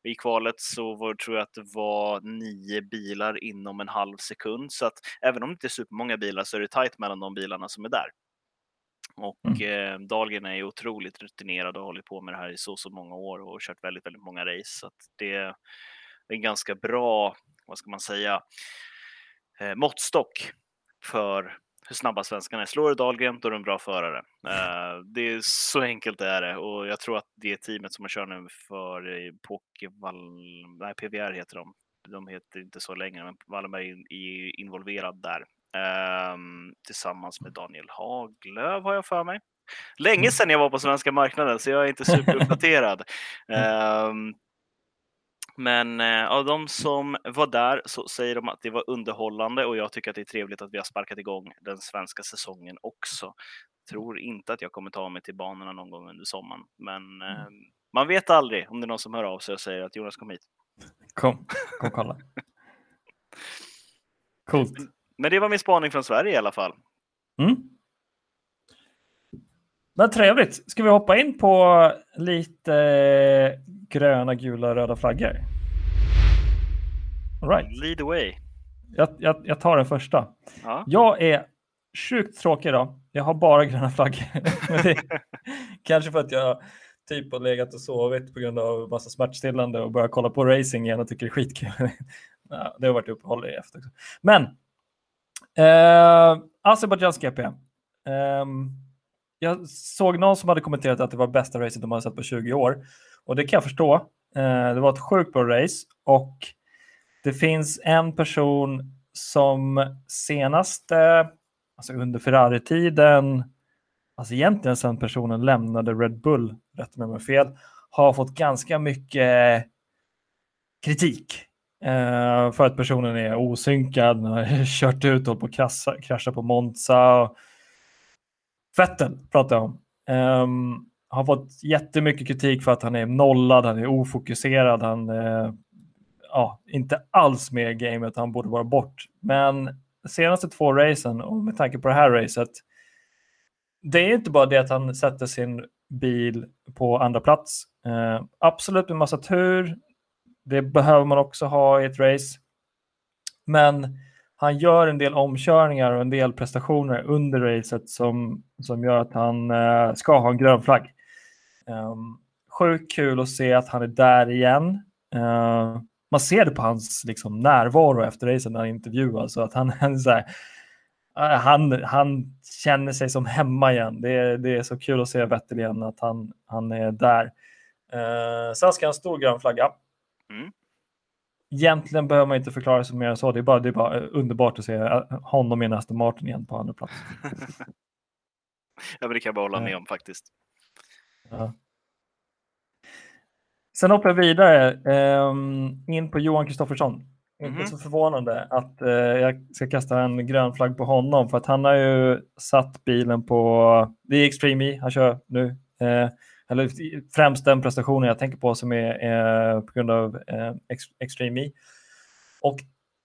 I kvalet så var, tror jag att det var nio bilar inom en halv sekund. Så att även om det inte är supermånga bilar så är det tajt mellan de bilarna som är där. Och eh, Dahlgren är ju otroligt rutinerad och har hållit på med det här i så så många år och kört väldigt, väldigt många race. Så det är en ganska bra, vad ska man säga, eh, måttstock för hur snabba svenskarna är. Slår du Dahlgren, då är du en bra förare. Eh, det är så enkelt det är det och jag tror att det teamet som man kör nu för Pokervall, nej PVR heter de. De heter inte så längre, men Wallenberg är involverad där. Ehm, tillsammans med Daniel Haglöf har jag för mig. Länge Mm. sedan jag var på svenska marknaden, så jag är inte superuppdaterad. Mm. Men eh, av de som var där så säger de att det var underhållande och jag tycker att det är trevligt att vi har sparkat igång den svenska säsongen också. Tror inte att jag kommer ta mig till banorna någon gång under sommaren, men eh, man vet aldrig om det är någon som hör av sig och säger att Jonas kom hit. Kom, kom kolla. Coolt. Men det var min spaning från Sverige i alla fall. Mm. Men trevligt. Ska vi hoppa in på lite gröna, gula, röda flaggor? All right. Lead away. jag, jag, jag tar den första. Ja. Jag är sjukt tråkig idag. Jag har bara gröna flaggor. Kanske för att jag typ har legat och sovit på grund av massa smärtstillande och börjat kolla på racing igen och tycker det är skitkul. Det har varit uppehåll i efter också. Men eh, Azerbajdzjans GP. Ehm, jag såg någon som hade kommenterat att det var bästa racet de hade sett på 20 år. Och det kan jag förstå. Eh, det var ett sjukt bra race och det finns en person som senaste, alltså under Ferrari-tiden, alltså egentligen sedan personen lämnade Red Bull, rätt med mig fel, har fått ganska mycket kritik. Eh, för att personen är osynkad, har kört ut och på att krascha, krascha på Monza. Och Vettel pratar jag om. Ehm, har fått jättemycket kritik för att han är nollad, han är ofokuserad, han eh, ja, inte alls med i gamet, han borde vara bort. Men senaste två racen, och med tanke på det här racet, det är inte bara det att han sätter sin bil på andra plats. Eh, absolut med massa tur, det behöver man också ha i ett race. Men han gör en del omkörningar och en del prestationer under racet som, som gör att han eh, ska ha en grön flagg. Um, sjukt kul att se att han är där igen. Uh, man ser det på hans liksom, närvaro efter racen när han intervjuas. Så att han, han, så här, uh, han, han känner sig som hemma igen. Det är, det är så kul att se Vettel igen, att han, han är där. Uh, sen ska en stor grön flagga. Mm. Egentligen behöver man inte förklara sig mer än så. Det är bara, det är bara underbart att se eh, honom i nästa Martin igen på andra plats. Ja, men det kan jag bara hålla med om faktiskt. Ja. Sen hoppar jag vidare ehm, in på Johan Kristoffersson. Inte Mhm. så förvånande att eh, jag ska kasta en grön flagg på honom för att han har ju satt bilen på, det är Extreme E han kör nu. Eh, eller främst den prestationen jag tänker på som är eh, på grund av eh, Ex- Extreme E. Och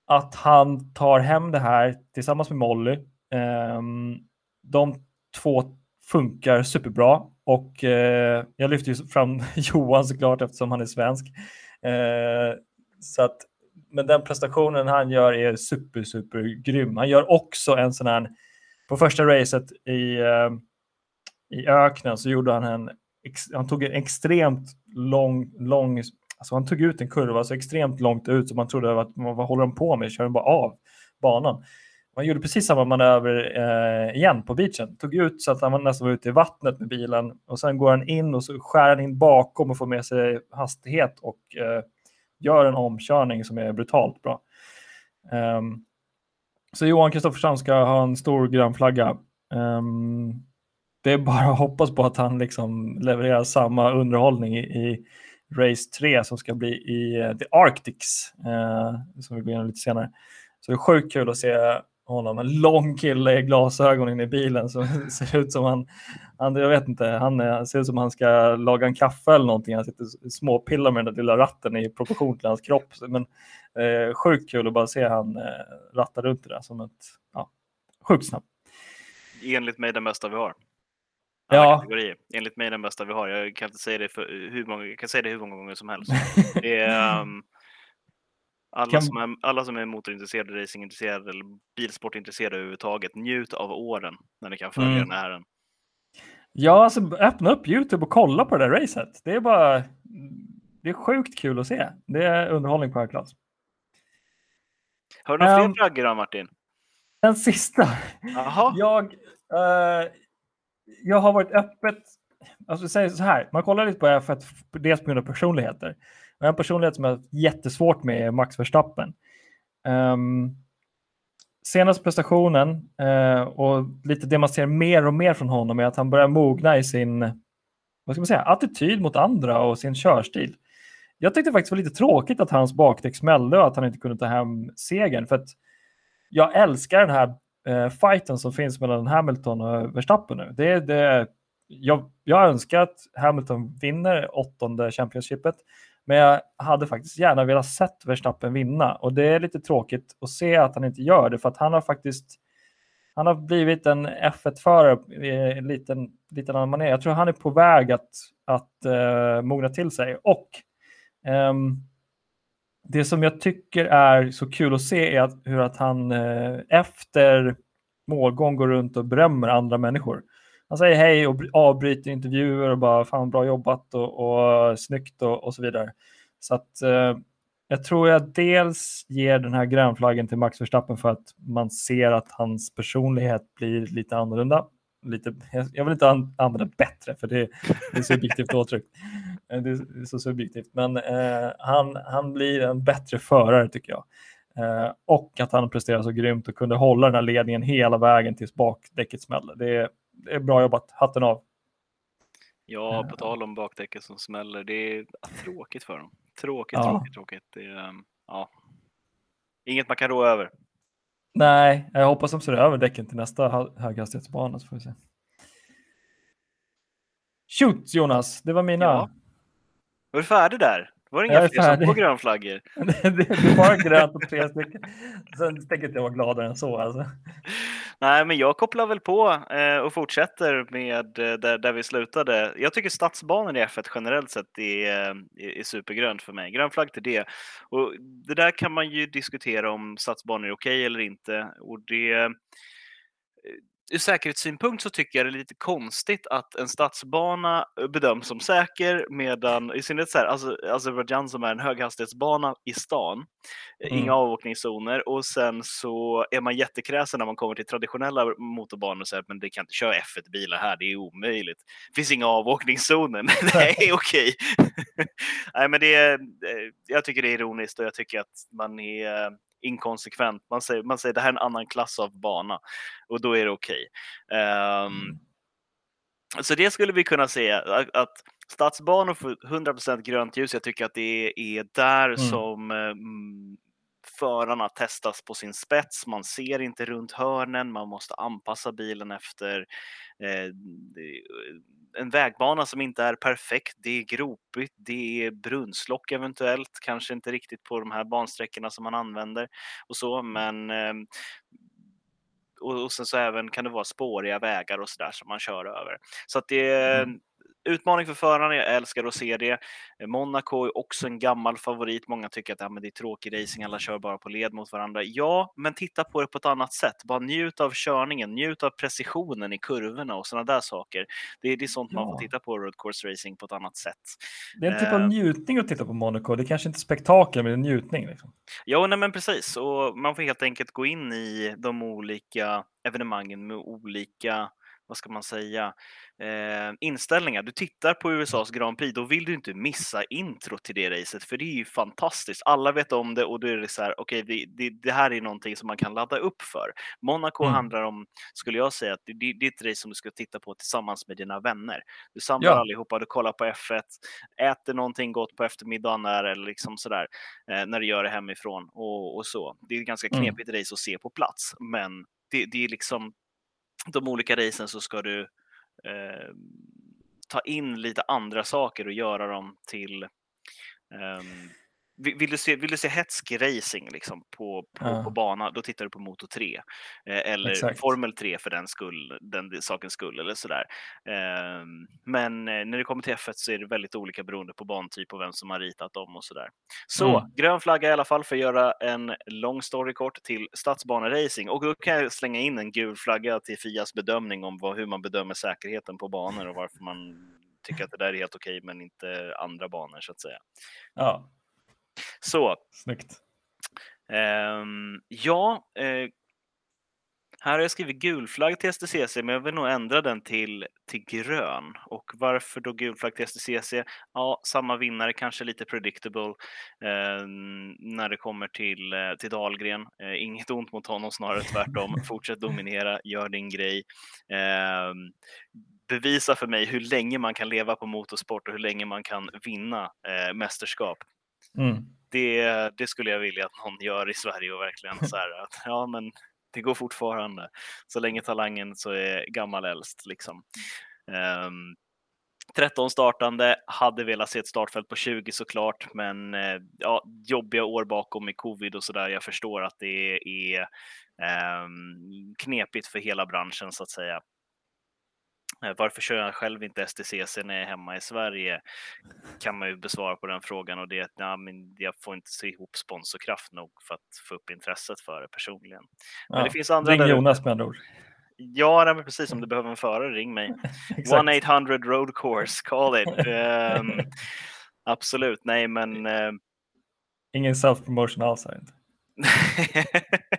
att han tar hem det här tillsammans med Molly. ehm, de två funkar superbra och eh, jag lyfter ju fram Johan såklart eftersom han är svensk. Eh, så att, men den prestationen han gör är super, super grym. Han gör också en sån här, på första racet i, eh, i öknen så gjorde han en, ex, han tog en extremt lång, lång, alltså han tog ut en kurva så extremt långt ut så man trodde att vad håller de på med, kör den bara av banan. Man gjorde precis samma manöver eh, igen på beachen. Tog ut så att han nästan var ute i vattnet med bilen och sen går han in och så skär han in bakom och får med sig hastighet och eh, gör en omkörning som är brutalt bra. Um, så Johan Kristoffersson ska ha en stor grön flagga. Um, det är bara att hoppas på att han liksom levererar samma underhållning i, i Race 3 som ska bli i uh, The Arctics, uh, som vi går igenom lite senare. Så det är sjukt kul att se honom, en lång kille i glasögon inne i bilen som ser ut som han, han jag vet inte, han, är, ser ut som han ska laga en kaffe eller någonting. Han sitter småpillar med den där lilla ratten i proportion till hans kropp. Men eh, sjukt kul att bara se han eh, ratta runt det där som ett, ja, sjukt snabbt. Enligt mig den bästa vi har. Ja. Alla kategorier. Enligt mig den bästa vi har. Jag kan inte säga det för hur många, jag kan säga det hur många gånger som helst. Det är, um, alla, Kan- som är, alla som är motorintresserade, racingintresserade eller bilsportintresserade överhuvudtaget, njut av åren när ni kan följa Mm. den här. Ja, alltså öppna upp YouTube och kolla på det där racet. Det är bara, det är sjukt kul att se. Det är underhållning på hög klass. Har du några Ehm. fler flaggor då Martin? Den sista. Jaha, Jag, eh, jag har varit öppet, alltså säger så här, man kollar lite på F1, dels på grund av personligheter. Och en personlighet som jag har jättesvårt med är Max Verstappen. Um, senaste prestationen uh, och lite det man ser mer och mer från honom är att han börjar mogna i sin vad ska man säga, attityd mot andra och sin körstil. Jag tyckte faktiskt det var lite tråkigt att hans bakdäck smällde och att han inte kunde ta hem segern. För att jag älskar den här eh, fighten som finns mellan Hamilton och Verstappen nu. Det, det, jag, jag önskar att Hamilton vinner åttonde Championshipet. Men jag hade faktiskt gärna velat sett Verstappen vinna och det är lite tråkigt att se att han inte gör det för att han har faktiskt han har blivit en F1-förare i liten, liten annan manér. Jag tror han är på väg att, att uh, mogna till sig och um, det som jag tycker är så kul att se är att, hur att han uh, efter målgång går runt och berömmer andra människor. Han säger hej och avbryter intervjuer och bara fan bra jobbat och, och snyggt och, och så vidare. Så att eh, jag tror jag dels ger den här grönflaggen till Max Verstappen för att man ser att hans personlighet blir lite annorlunda. Lite, jag vill inte använda bättre för det, det är subjektivt åtryck. Eh, det är så subjektivt, men eh, han, han blir en bättre förare tycker jag. Eh, och att han presterar så grymt och kunde hålla den här ledningen hela vägen tills bakdäcket smällde. Det, det är bra jobbat, hatten av. Ja, på tal om bakdäcket som smäller, det är tråkigt för dem. Tråkigt, ja. tråkigt, tråkigt. Det är, ehm, ja. Inget man kan rå över. Nej, jag hoppas de ser över däcken till nästa höghastighetsbana så får vi se. Shoot Jonas, det var mina. Ja. Var du färdig där? Var det inga fler som på grönflaggor? det, det, det var grönt och tre stycken. Sen tänker inte jag vara gladare än så. Alltså. Nej, men jag kopplar väl på eh, och fortsätter med eh, där, där vi slutade. Jag tycker stadsbanor i F1 generellt sett är, eh, är, är supergrönt för mig. Grön flagg till det. Och det där kan man ju diskutera om stadsbanor är okej okay eller inte. Och det eh, ur säkerhetssynpunkt så tycker jag det är lite konstigt att en stadsbana bedöms som säker medan i synnerhet så här, alltså, Azerbajdzjan som är en höghastighetsbana i stan, mm. inga avåkningszoner och sen så är man jättekräsen när man kommer till traditionella motorbanor och säger men det kan inte köra F1-bilar här, det är omöjligt. Det finns inga avåkningszoner. Nej, okej. Nej, men det är, eh, jag tycker det är ironiskt och jag tycker att man är inkonsekvent. Man säger, man säger det här är en annan klass av bana och då är det okej. Okay. Um, ehm, mm. Så det skulle vi kunna säga att, att stadsbanor får 100% grönt ljus. Jag tycker att det är där mm. som um, förarna testas på sin spets. Man ser inte runt hörnen. Man måste anpassa bilen efter eh, en vägbana som inte är perfekt. Det är gropigt, det är brunnslock eventuellt, kanske inte riktigt på de här bansträckorna som man använder och så, men eh, och, sen så även kan det vara spåriga vägar och så där som man kör över. Så att det, mm utmaning för förarna, jag älskar att se det. Monaco är också en gammal favorit. Många tycker att ja, men det är tråkig racing, alla kör bara på led mot varandra. Ja, men titta på det på ett annat sätt. Bara njut av körningen, njut av precisionen i kurvorna och sådana där saker. Det, det är sånt ja. man får titta på road course racing på ett annat sätt. Det är en typ av uh, njutning att titta på Monaco. Det är kanske inte spektakel, men det är njutning. Liksom. Ja, nej, men precis. Och man får helt enkelt gå in i de olika evenemangen med olika vad ska man säga, eh, inställningar. Du tittar på USAs Grand Prix, då vill du inte missa intro till det racet, för det är ju fantastiskt. Alla vet om det och då är det så här, okej, okay, det, det, det, här är någonting som man kan ladda upp för. Monaco mm. handlar om, skulle jag säga, att det, det, är ett race som du ska titta på tillsammans med dina vänner. Du samlar ja. allihopa, du kollar på F1, äter någonting gott på eftermiddagen där, eller liksom sådär, eh, när du gör det hemifrån och, och så. Det är ett ganska mm. knepigt mm. race att se på plats, men det, det är liksom de olika racen så ska du eh, ta in lite andra saker och göra dem till um, vill du se, vill du se hetsk racing liksom på, på, ja. på bana, då tittar du på Moto 3. Eh, eller Exakt. Formel 3 för den, skull, den sakens skull eller sådär. Eh, men när det kommer till F1 så är det väldigt olika beroende på bantyp och vem som har ritat dem och sådär. Så mm. grön flagga i alla fall för att göra en lång story kort till stadsbaneracing och då kan jag slänga in en gul flagga till Fias bedömning om vad, hur man bedömer säkerheten på banor och varför man tycker att det där är helt okej men inte andra banor så att säga. Ja, så. Snyggt. Um, ja, uh, här har jag skrivit gul flagg till STCC, men jag vill nog ändra den till, till grön. Och varför då gul flagg till STCC? Ja, samma vinnare, kanske lite predictable. Eh, när det kommer till, eh, till Dahlgren. Eh, inget ont mot honom, snarare tvärtom. Fortsätt dominera, gör din grej. Eh, bevisa för mig hur länge man kan leva på motorsport och hur länge man kan vinna eh, mästerskap. Mm. Det, det skulle jag vilja att någon gör i Sverige och verkligen så här att ja, men det går fortfarande. Så länge talangen så är gammal äldst liksom. Ehm, um, 13 startande, hade velat se ett startfält på 20 såklart, men eh, ja, jobbiga år bakom med covid och sådär. Jag förstår att det är eh, knepigt för hela branschen så att säga. Eh, varför kör jag själv inte STCC när jag är hemma i Sverige? Kan man ju besvara på den frågan och det är att ja, men jag får inte se ihop sponsorkraft nog för att få upp intresset för det personligen. Men ja, det finns andra ring Jonas med andra ord. Ja, nej, precis. Om du behöver en förare, ring mig. 1-800 road course, call it. Um, absolut, nej men. Uh... Ingen self-promotion alls här inte.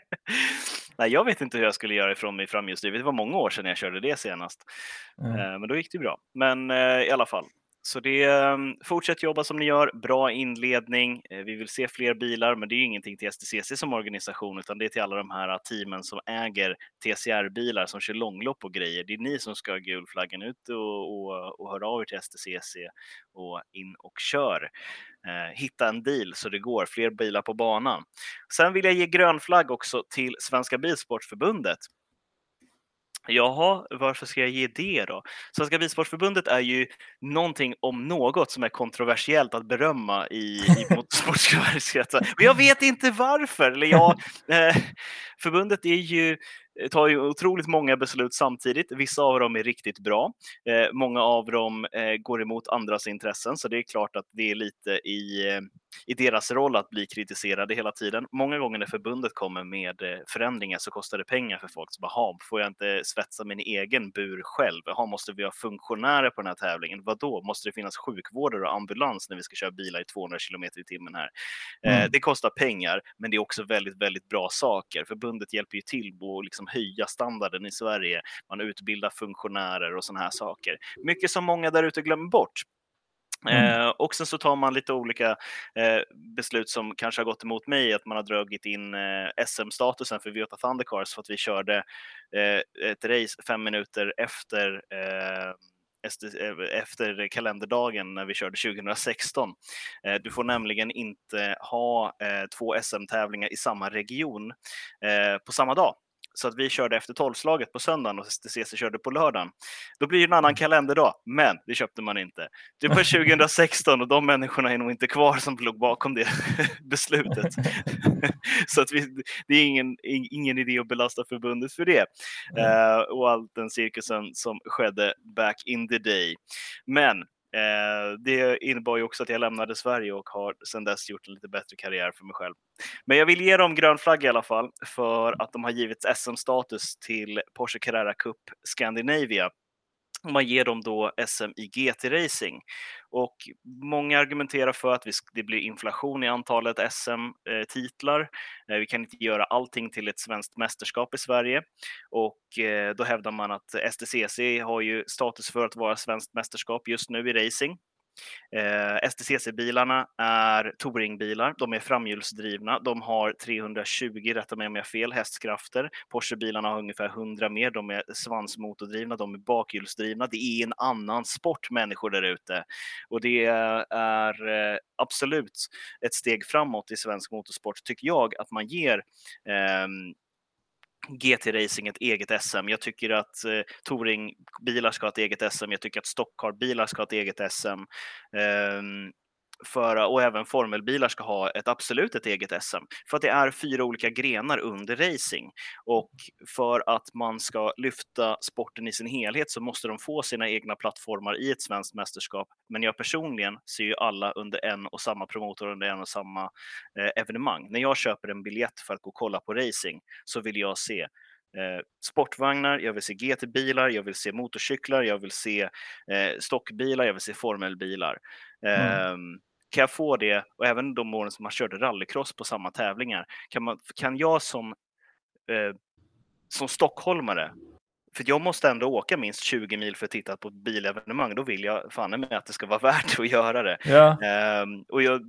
nej, jag vet inte hur jag skulle göra ifrån mig framhjulsdrivet. Det var många år sedan jag körde det senast. Mm. Uh, men då gick det bra. Men uh, i alla fall, så det, ehm, fortsätt jobba som ni gör, bra inledning. Eh, vi vill se fler bilar, men det är ingenting till STCC som organisation, utan det är till alla de här eh, teamen som äger TCR-bilar som kör långlopp och grejer. Det är ni som ska ha gulflaggan ut och, och, och höra av er till STCC och in och kör. Eh, hitta en deal så det går fler bilar på banan. Sen vill jag ge grön flagg också till Svenska Bilsportförbundet. Jaha, varför ska jag ge det då? Svenska Bilsportförbundet är ju någonting om något som är kontroversiellt att berömma i, i motorsportskretsar. Och jag vet inte varför. Eller jag, eh, förbundet är ju tar ju otroligt många beslut samtidigt. Vissa av dem är riktigt bra. Eh, många av dem eh, går emot andras intressen, så det är klart att det är lite i, eh, i deras roll att bli kritiserade hela tiden. Många gånger när förbundet kommer med eh, förändringar så kostar det pengar för folk. Så bara, får jag inte svetsa min egen bur själv? Jaha, måste vi ha funktionärer på den här tävlingen? Vad då? Måste det finnas sjukvårdare och ambulans när vi ska köra bilar i 200 kilometer i timmen här? Eh, mm. det kostar pengar, men det är också väldigt, väldigt bbra saker. Förbundet hjälper ju till och liksom höja standarden i Sverige. Man utbildar funktionärer och sådana här saker. Mycket som många där ute glömmer bort. Mm. Eh, och sen så tar man lite olika eh, beslut som kanske har gått emot mig, att man har dragit in eh, SM-statusen för Viota Thundercars för att vi körde eh, ett race fem minuter efter eh, efter kalenderdagen när vi körde 2016. Eh, du får nämligen inte ha två SM-tävlingar i samma region på samma dag så att vi körde efter tolvslaget på söndagen och STCC körde på lördagen. Då blir det en annan kalenderdag, men det köpte man inte. Det var 2016 och de människorna är nog inte kvar som låg bakom det beslutet. så att vi, det är ingen, ingen idé att belasta förbundet för det. Mm. Uh, och all den cirkusen som skedde back in the day. Men Eh, det innebar ju också att jag lämnade Sverige och har sedan dess gjort en lite bättre karriär för mig själv. Men jag vill ge dem grön flagg i alla fall för att de har givits SM-status till Porsche Carrera Cup Scandinavia man ger dem då SM i GT-racing. Och många argumenterar för att det blir inflation i antalet SM-titlar. Eh, eh, vi kan inte göra allting till ett svenskt mästerskap i Sverige. Och eh, då hävdar man att STCC har ju status för att vara svenskt mästerskap just nu i racing. Eh, STCC-bilarna är touringbilar. De är framhjulsdrivna. De har 320, rätta mig om jag har fel, hästkrafter. Porsche-bilarna har ungefär 100 mer. De är svansmotordrivna, de är bakhjulsdrivna. Det är en annan sport, människor där ute. Och det är eh, absolut ett steg framåt i svensk motorsport, tycker jag, att man ger eh, GT-racing ett eget SM. Jag tycker att eh, touringbilar ska ha ett eget SM. Jag tycker att stockcar-bilar ska ha ett eget SM. Eh, för, och även formelbilar ska ha ett absolut ett eget SM. För att det är fyra olika grenar under racing. Och för att man ska lyfta sporten i sin helhet så måste de få sina egna plattformar i ett svenskt mästerskap. Men jag personligen ser ju alla under en och samma promotor, under en och samma eh, evenemang. När jag köper en biljett för att gå och kolla på racing så vill jag se Eh, sportvagnar, jag vill se GT-bilar, jag vill se motorcyklar, jag vill se eh, stockbilar, jag vill se formelbilar. Mm. Um, kan jag få det, och även de åren som man körde rallycross på samma tävlingar, kan, man, kan jag som, eh, som stockholmare för jag måste ändå åka minst 20 mil för att titta på ett bilevenemang. Då vill jag fan med att det ska vara värt att göra det. Ja. Um, och jag,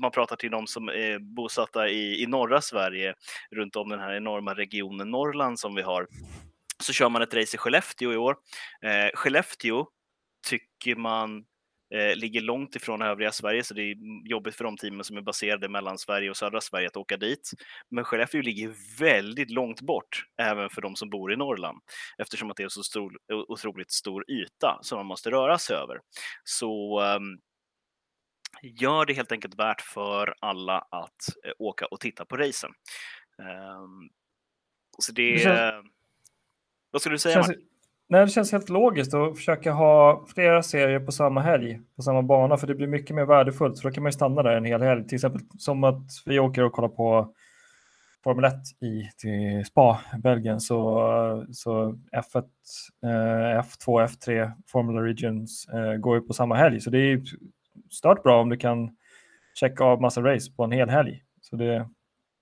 man pratar till de som är bosatta i, i norra Sverige, runt om den här enorma regionen Norrland som vi har. Så kör man ett race i Skellefteå i år. Uh, Skellefteå tycker man eh, ligger långt ifrån övriga Sverige, så det är jobbigt för de teamen som är baserade mellan Sverige och södra Sverige att åka dit. Men Skellefteå ligger väldigt långt bort, även för de som bor i Norrland, eftersom att det är så stor, otroligt stor yta som man måste röra sig över. Så um, gör det helt enkelt värt för alla att eh, åka och titta på racen. Um, så det. Vad skulle du säga? Känns... Nej, det känns helt logiskt att försöka ha flera serier på samma helg, på samma bana, för det blir mycket mer värdefullt. För då kan man ju stanna där en hel helg. Till exempel som att vi åker och kollar på Formel 1 i till Spa, Belgien, så, så F1, F2, F3, Formula Regions eh, går ju på samma helg. Så det är stört bra om du kan checka av massa race på en hel helg. Så det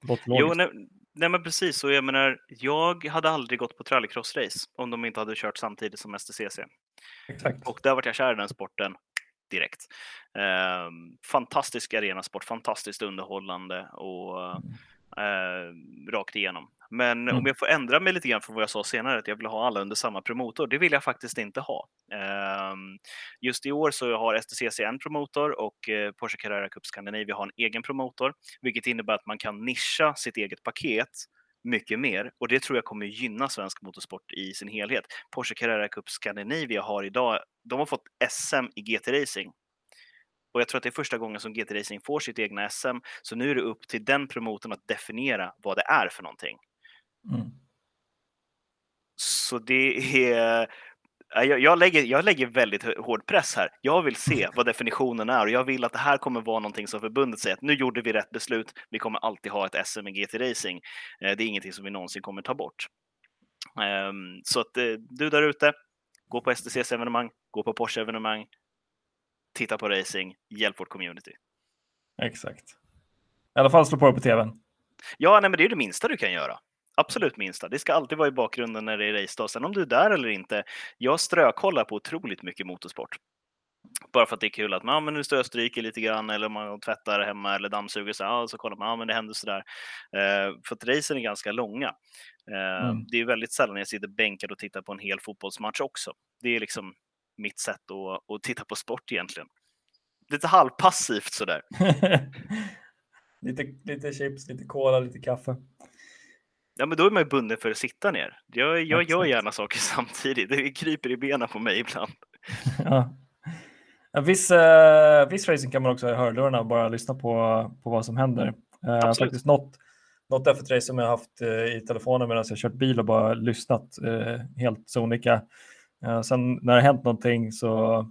låter logiskt. Jo, nej, men precis, och jag menar, jag hade aldrig gått på rallycross-race om de inte hade kört samtidigt som STCC. Exakt. Och där vart jag kär i den sporten direkt. Eh, fantastisk arenasport, fantastiskt underhållande och eh, rakt igenom. Men mm. om jag får ändra mig lite grann från vad jag sa senare, att jag vill ha alla under samma promotor, det vill jag faktiskt inte ha. Ehm, just i år så har STCC en promotor och eh, Porsche Carrera Cup Scandinavia har en egen promotor, vilket innebär att man kan nischa sitt eget paket mycket mer och det tror jag kommer gynna svensk motorsport i sin helhet. Porsche Carrera Cup Scandinavia har idag, de har fått SM i GT-racing och jag tror att det är första gången som GT Racing får sitt egna SM, så nu är det upp till den promotorn att definiera vad det är för någonting. Mm. Så det är... Jag, jag, lägger, jag lägger väldigt hård press här. Jag vill se vad definitionen är och jag vill att det här kommer vara någonting som förbundet säger att nu gjorde vi rätt beslut. Vi kommer alltid ha ett SM i GT Racing. Eh, det är ingenting som vi någonsin kommer ta bort. Ehm, så att eh, du där ute, gå på STCs evenemang, gå på Porsche evenemang, titta på racing, hjälp vårt community. Exakt. I alla fall slå på det på tvn. Ja, nej, men det är det minsta du kan göra absolut minsta. Det ska alltid vara i bakgrunden när det är racedag. Sen om du är där eller inte. Jag strökollar på otroligt mycket motorsport. Bara för att det är kul att man, men nu står jag och stryker lite grann eller man tvättar hemma eller dammsuger så, ja, så kollar man, ja men det händer sådär. Eh, för att racen är ganska långa. Eh, mm. Det är väldigt sällan jag sitter bänkad och tittar på en hel fotbollsmatch också. Det är liksom mitt sätt att, att titta på sport egentligen. Lite halvpassivt sådär. lite, lite chips, lite cola, lite kaffe. Ja, men då är man ju bunden för att sitta ner. Jag, jag gör gärna saker samtidigt. Det kryper i benen på mig ibland. ja. Ja, viss, uh, viss racing kan man också ha i hörlurarna och bara lyssna på, på vad som händer. Uh, faktiskt något, något F1-race som jag haft uh, i telefonen medan jag kört bil och bara lyssnat uh, helt sonika. Uh, sen när det hänt någonting så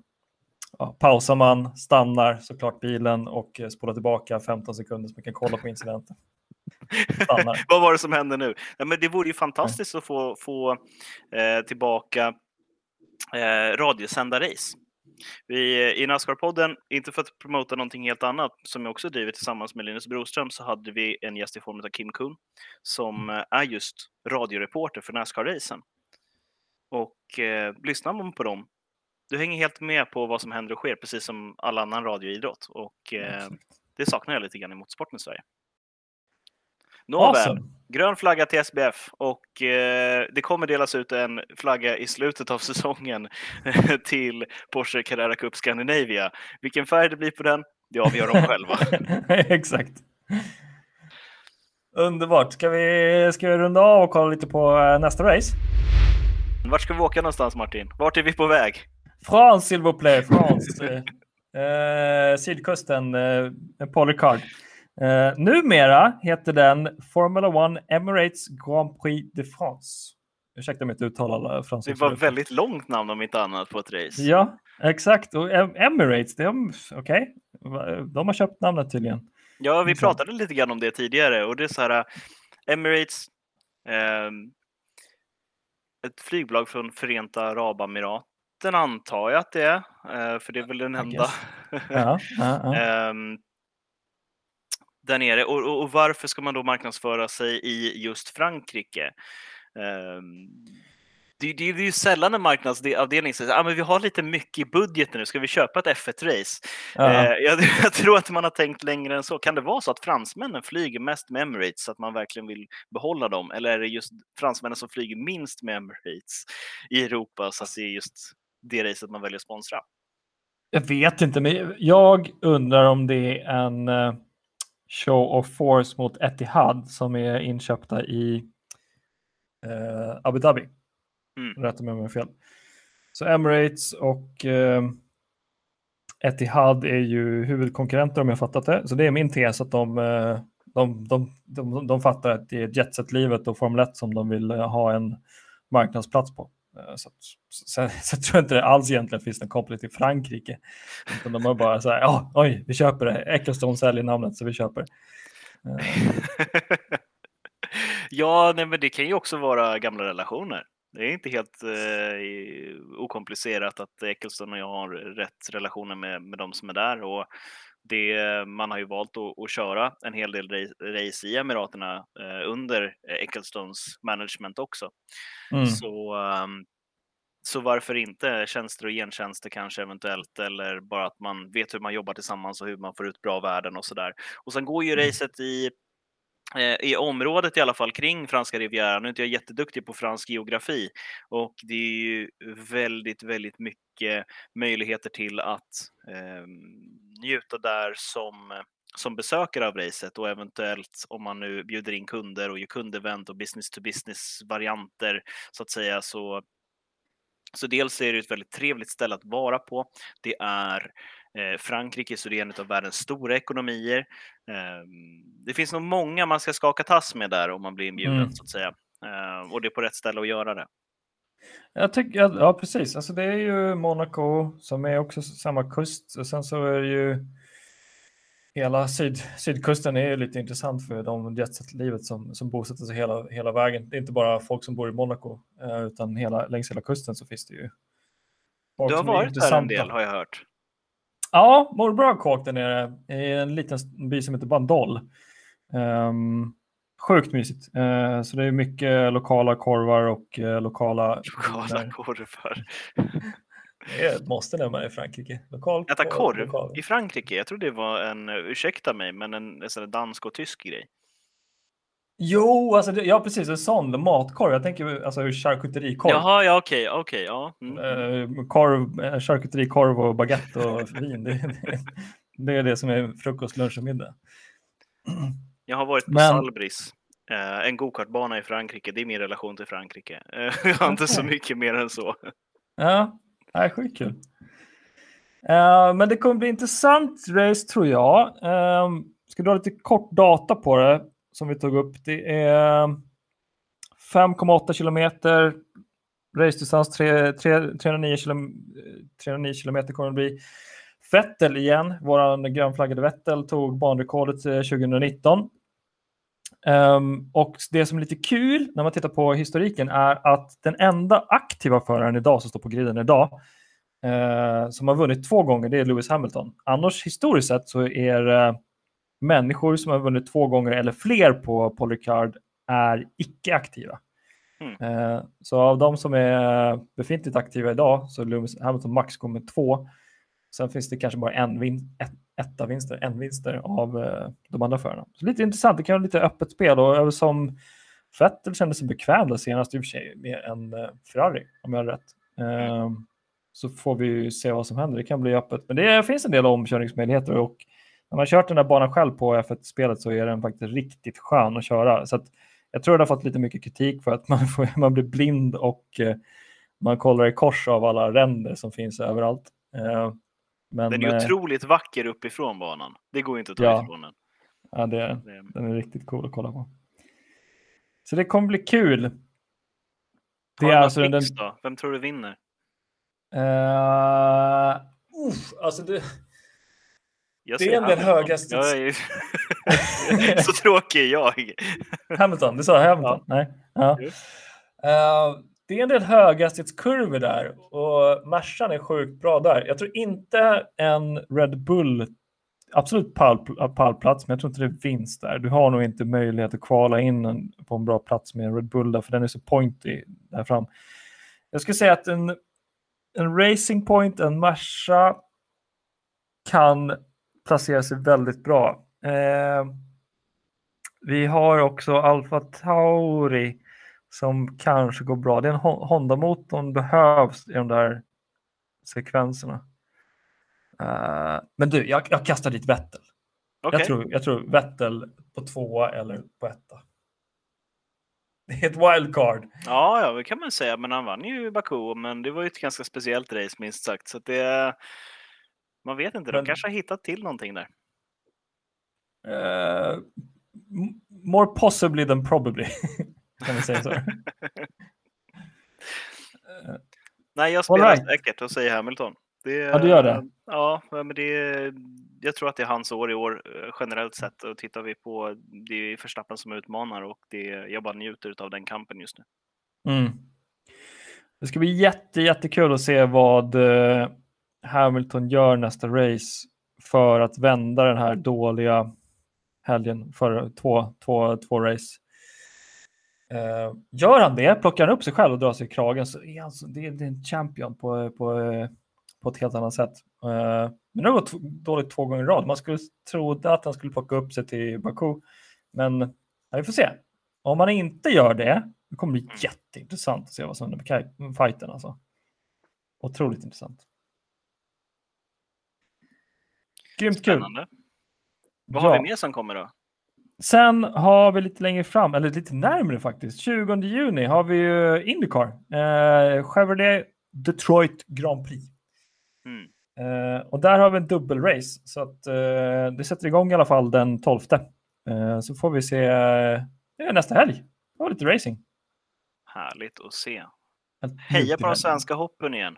ja, pausar man, stannar såklart bilen och spolar tillbaka 15 sekunder så man kan kolla på incidenten. Vad var det som hände nu? Ja, men det vore ju fantastiskt att få, få eh, tillbaka eh, radiosända race. Vi, I Nascar-podden, inte för att promota någonting helt annat, som jag också driver tillsammans med Linus Broström, så hade vi en gäst i form av Kim Kuhn som mm. är just radioreporter för Nascar-racen. Och eh, lyssnar man på dem, du hänger helt med på vad som händer och sker, precis som all annan radioidrott. Och eh, det saknar jag lite grann i motorsporten i Sverige. Nåväl, awesome. grön flagga till SBF och eh, det kommer delas ut en flagga i slutet av säsongen till Porsche Carrera Cup Scandinavia. Vilken färg det blir på den, det avgör de själva. Exakt. Underbart. Ska vi, ska vi runda av och kolla lite på eh, nästa race? Vart ska vi åka någonstans Martin? Vart är vi på väg? France, s'il vous plaît. France. eh, sydkusten, eh, Polycard. Uh, numera heter den Formula One Emirates Grand Prix de France. Ursäkta mitt uttal franska. Det var ett väldigt långt namn om inte annat på ett race. Ja, exakt. Och Emirates, okej. Okay. De har köpt namnet tydligen. Ja, vi pratade lite grann om det tidigare och det är så här Emirates, eh, ett flygbolag från Förenta Arabemiraten antar jag att det är, eh, för det är väl den enda. ja, ja, ja. eh, där nere. Och, och, och, varför ska man då marknadsföra sig i just Frankrike? Um, det, det, det är ju sällan en marknadsavdelning säger att ah, vi har lite mycket i budgeten nu, ska vi köpa ett F1-race? Ja. Eh, jag, jag, tror att man har tänkt längre än så. Kan det vara så att fransmännen flyger mest med Emirates, så att man verkligen vill behålla dem? Eller är det just fransmännen som flyger minst med Emirates i Europa, så att det är just det racet man väljer att sponsra? Jag vet inte, men jag undrar om det är en uh, show of force mot Etihad som är inköpta i uh, Abu Dhabi. Mm. Rätta mig om jag har fel. Så Emirates och uh, Etihad är ju huvudkonkurrenter om jag fattat det. Så det är min tes att de, de, de, de, de fattar att det är jetset-livet och Formel 1 som de vill ha en marknadsplats på. Eh, så, så, så, jag tror inte det alls egentligen finns någon koppling till Frankrike. Utan de har bara så här, oh, oj, vi köper det. Ecclestone säljer namnet så vi köper. det. Eh. ja, nej, men det kan ju också vara gamla relationer. Det är inte helt eh, okomplicerat att Ecclestone och jag har rätt relationer med, med de som är där. Och det, man har ju valt att, att köra en hel del race i Emiraterna eh, under Ecclestones management också. Mm. Så, um, så varför inte tjänster och gentjänster kanske eventuellt eller bara att man vet hur man jobbar tillsammans och hur man får ut bra värden och så där. Och sen går ju mm. racet i eh, Eh, i området i alla fall kring franska rivieran. Nu är inte jag jätteduktig på fransk geografi och det är ju väldigt, väldigt mycket möjligheter till att eh, njuta där som som besökare av racet och eventuellt om man nu bjuder in kunder och gör kundevent och business to business varianter så att säga så så dels är det ett väldigt trevligt ställe att vara på. Det är eh, Frankrike, så det är en av världens stora ekonomier. Eh, det finns nog många man ska skaka tass med där om man blir inbjuden mm. så att säga. Eh, och det är på rätt ställe att göra det. Jag tycker, ja precis, alltså det är ju Monaco som är också samma kust och sen så är det ju hela syd, sydkusten är lite intressant för de jetset-livet som, som bosätter sig hela, hela vägen. Det är inte bara folk som bor i Monaco, eh, utan hela, längs hela kusten så finns det ju Du har varit där en del har jag hört. Ja, morbror har åkt där nere i en liten by som heter Bandol. Um, sjukt mysigt. Uh, så det är mycket lokala korvar och uh, lokala... Lokala korvar. Det är ett måste när man är i Frankrike. Lokal, Äta korv lokal. i Frankrike? Jag trodde det var en, ursäkta mig, men en, en dansk och tysk grej. Jo, alltså det, ja precis, en sån matkorv. Jag tänker alltså charkuterikorv. Jaha, ja okej, okay, okej, okay, ja. Mm. Uh, korv, eh, charkuterikorv och baguette och vin. Det, det, det, är det som är frukost, lunch och middag. Jag har varit på Men... Salbris, uh, en gokartbana i Frankrike. Det är min relation till Frankrike. Jag har inte så mycket mer än så. Ja, Nej, sjukt kul. Men det kommer bli intressant race tror jag. Ska dra lite kort data på det som vi tog upp. Det är 5,8 kilometer. Racedistans 309, km, 309 kilometer kommer det bli. Vettel igen, vår grönflaggade Vettel, tog banrekordet eh, 2019. Um, ehm, och det som är lite kul när man tittar på historiken är att den enda aktiva föraren idag som står på griden idag uh, som har vunnit två gånger, det är Lewis Hamilton. Annars historiskt sett så är uh, människor som har vunnit två gånger eller fler på Paul Ricard är icke aktiva. Mm. Uh, så av de som är befintligt aktiva idag så Lewis Hamilton max kommer två. Sen finns det kanske bara en vin, ett, etta vinster, en vinster av eh, de andra förarna. Så lite intressant, det kan vara lite öppet spel och som Vettel kände sig bekväm där senast i och för sig med en eh, Ferrari om jag har rätt. Eh, så får vi se vad som händer. Det kan bli öppet, men det finns en del omkörningsmöjligheter och när man kört den där banan själv på F1-spelet så är den faktiskt riktigt skön att köra. Så att jag tror det har fått lite mycket kritik för att man, får, man blir blind och eh, man kollar i kors av alla ränder som finns överallt. Eh, men, den är eh, otroligt vacker uppifrån banan. Det går inte att ta ja, ifrån den. Ja, det är, den är riktigt cool att kolla på. Så det kommer bli kul. Det är alltså den... Vem tror du vinner? Uh, uff, alltså det... Jag det är en del högaste... Är... så tråkig är jag. Hamilton, du sa Hamilton? Ja. Nej. Ja. Uh, det är en del höghastighetskurvor där och Mercan är sjukt bra där. Jag tror inte en Red Bull, absolut pallplats, men jag tror inte det vinst där. Du har nog inte möjlighet att kvala in en, på en bra plats med en Red Bull där, för den är så pointy där fram. Jag skulle säga att en, en Racing Point, en Merca kan placera sig väldigt bra. Eh, vi har också Alfa Tauri som kanske går bra. Den Honda-motorn behövs i de där sekvenserna. Uh, men du, jag, jag kastar dit Vettel. Okay. Jag, tror, jag tror Vettel på tvåa eller på etta. Det är ett wildcard. Ja, ja, det kan man säga. Men han vann ju Baku, men det var ju ett ganska speciellt race minst sagt. Så det, man vet inte, men, de kanske har hittat till någonting där. Uh, more possibly than probably. kan vi säga så? Nej, jag spelar right. säkert och säger Hamilton. Det, ja, du gör det? Ja, men det, jag tror att det är hans år i år eh, generellt sett. Och tittar vi på, det är Verstappen som utmanar och det, jag bara njuter av den kampen just nu. Mm. Det ska bli jätte, jättekul att se vad Hamilton gör nästa race för att vända den här dåliga helgen för två, två, två race. Uh, gör han det, plockar han upp sig själv och drar sig i kragen så är han så, det, är, det är en champion på, på, på ett helt annat sätt. Uh, men det har gått dåligt två gånger i rad. Man skulle tro att han skulle plocka upp sig till Baku. Men ja, vi får se. Om han inte gör det, det kommer bli jätteintressant att se vad som händer med fighten. Alltså. Otroligt intressant. Grymt kul. Spännande. Vad har vi mer som kommer då? Sen har vi lite längre fram, eller lite närmre faktiskt, 20 juni har vi ju Indycar. Eh, Chevrolet Detroit Grand Prix. Mm. Eh, och där har vi en dubbelrace, så att eh, det sätter igång i alla fall den 12. Eh, så får vi se eh, nästa helg. Det var lite racing. Härligt att se. Heja på de svenska hoppen igen.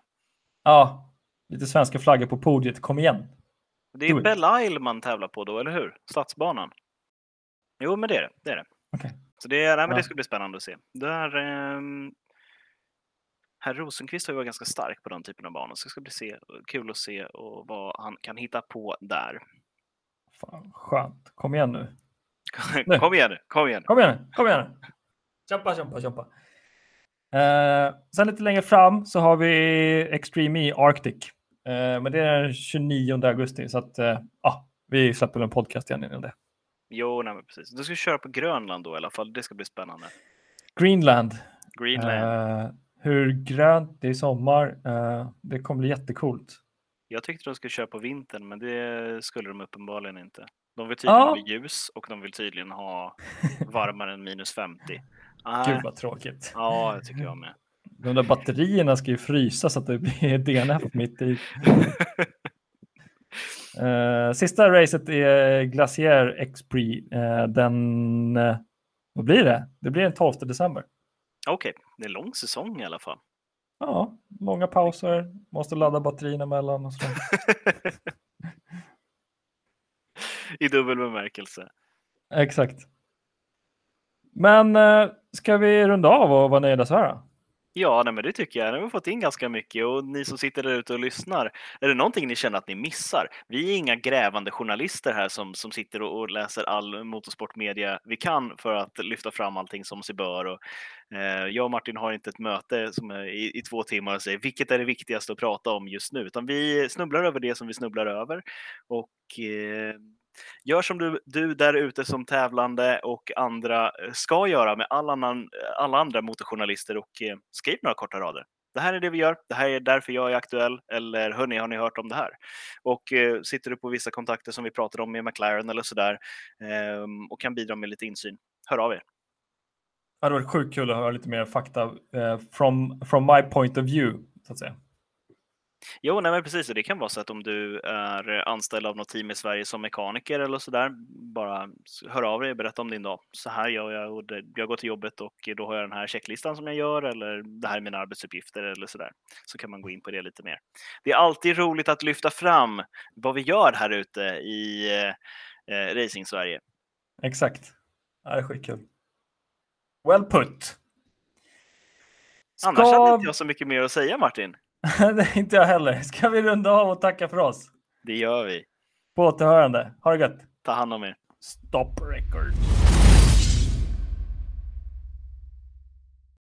Ja, lite svenska flaggor på podiet. Kom igen. Det är Belle Isle man tävlar på då, eller hur? Stadsbanan. Jo, men det är det. det, är det. Okay. Så det, nej, men det ska bli spännande att se. Där, eh, Herr Rosenqvist har ju varit ganska stark på den typen av banor, så det ska bli se, kul att se och vad han kan hitta på där. Fan, skönt. Kom igen nu. kom igen nu, kom igen. Kom igen nu, kom igen nu. Kämpa, kämpa, kämpa. Eh, sen lite längre fram så har vi Extreme E Arctic. Eh, men det är den 29 augusti, så att eh, ah, vi släpper en podcast igen innan det. Jo, nej, precis. Du ska köra på Grönland då i alla fall. Det ska bli spännande. Greenland. Greenland. Uh, hur grönt, det är sommar. Uh, det kommer bli jättekult. Jag tyckte de skulle köra på vintern, men det skulle de uppenbarligen inte. De vill tydligen ja. ha ljus och de vill tydligen ha varmare än minus 50. Ah. Gud vad tråkigt. Ja, det tycker jag med. De där batterierna ska ju frysa så att det blir DNF mitt i. Uh, sista racet är Glacier X-Prix. Uh, den, uh, vad blir det? Det blir den 12 december. Okej, okay. det är en lång säsong i alla fall. Ja, många pauser, måste ladda batterierna emellan och så. I dubbel bemärkelse. Exakt. Men ska vi runda av och vara nöjda så här? Då? Ja, nej, men det tycker jag. Nu har vi fått in ganska mycket och ni som sitter där ute och lyssnar, är det någonting ni känner att ni missar? Vi är inga grävande journalister här som, som sitter och, och läser all motorsportmedia vi kan för att lyfta fram allting som sig bör. Och, eh, jag och Martin har inte ett möte som är i, i två timmar och säger vilket är det viktigaste att prata om just nu, utan vi snubblar över det som vi snubblar över. Och eh, Gör som du, du där ute som tävlande och andra eh, ska göra med alla, annan, eh, alla andra motorjournalister och eh, skriv några korta rader. Det här är det vi gör. Det här är därför jag är aktuell. Eller hörni, har ni hört om det här? Och eh, sitter du på vissa kontakter som vi pratade om med McLaren eller sådär eh, och kan bidra med lite insyn, hör av er. Det hade varit sjukt kul att höra lite mer fakta eh, from, from my point of view, så att säga. Jo, nej, men precis. Det kan vara så att om du är anställd av något team i Sverige som mekaniker eller så där, bara hör av dig och berätta om din dag. Så här gör jag och jag går till jobbet och då har jag den här checklistan som jag gör eller det här är mina arbetsuppgifter eller så där. Så kan man gå in på det lite mer. Det är alltid roligt att lyfta fram vad vi gör här ute i eh, Racing Sverige. Exakt. det är skitkul. Well put. Ska... Annars hade inte jag så mycket mer att säga Martin. det inte jag heller. Ska vi runda av och tacka för oss? Det gör vi. På återhörande. Ha det gött. Ta hand om er. Stop record.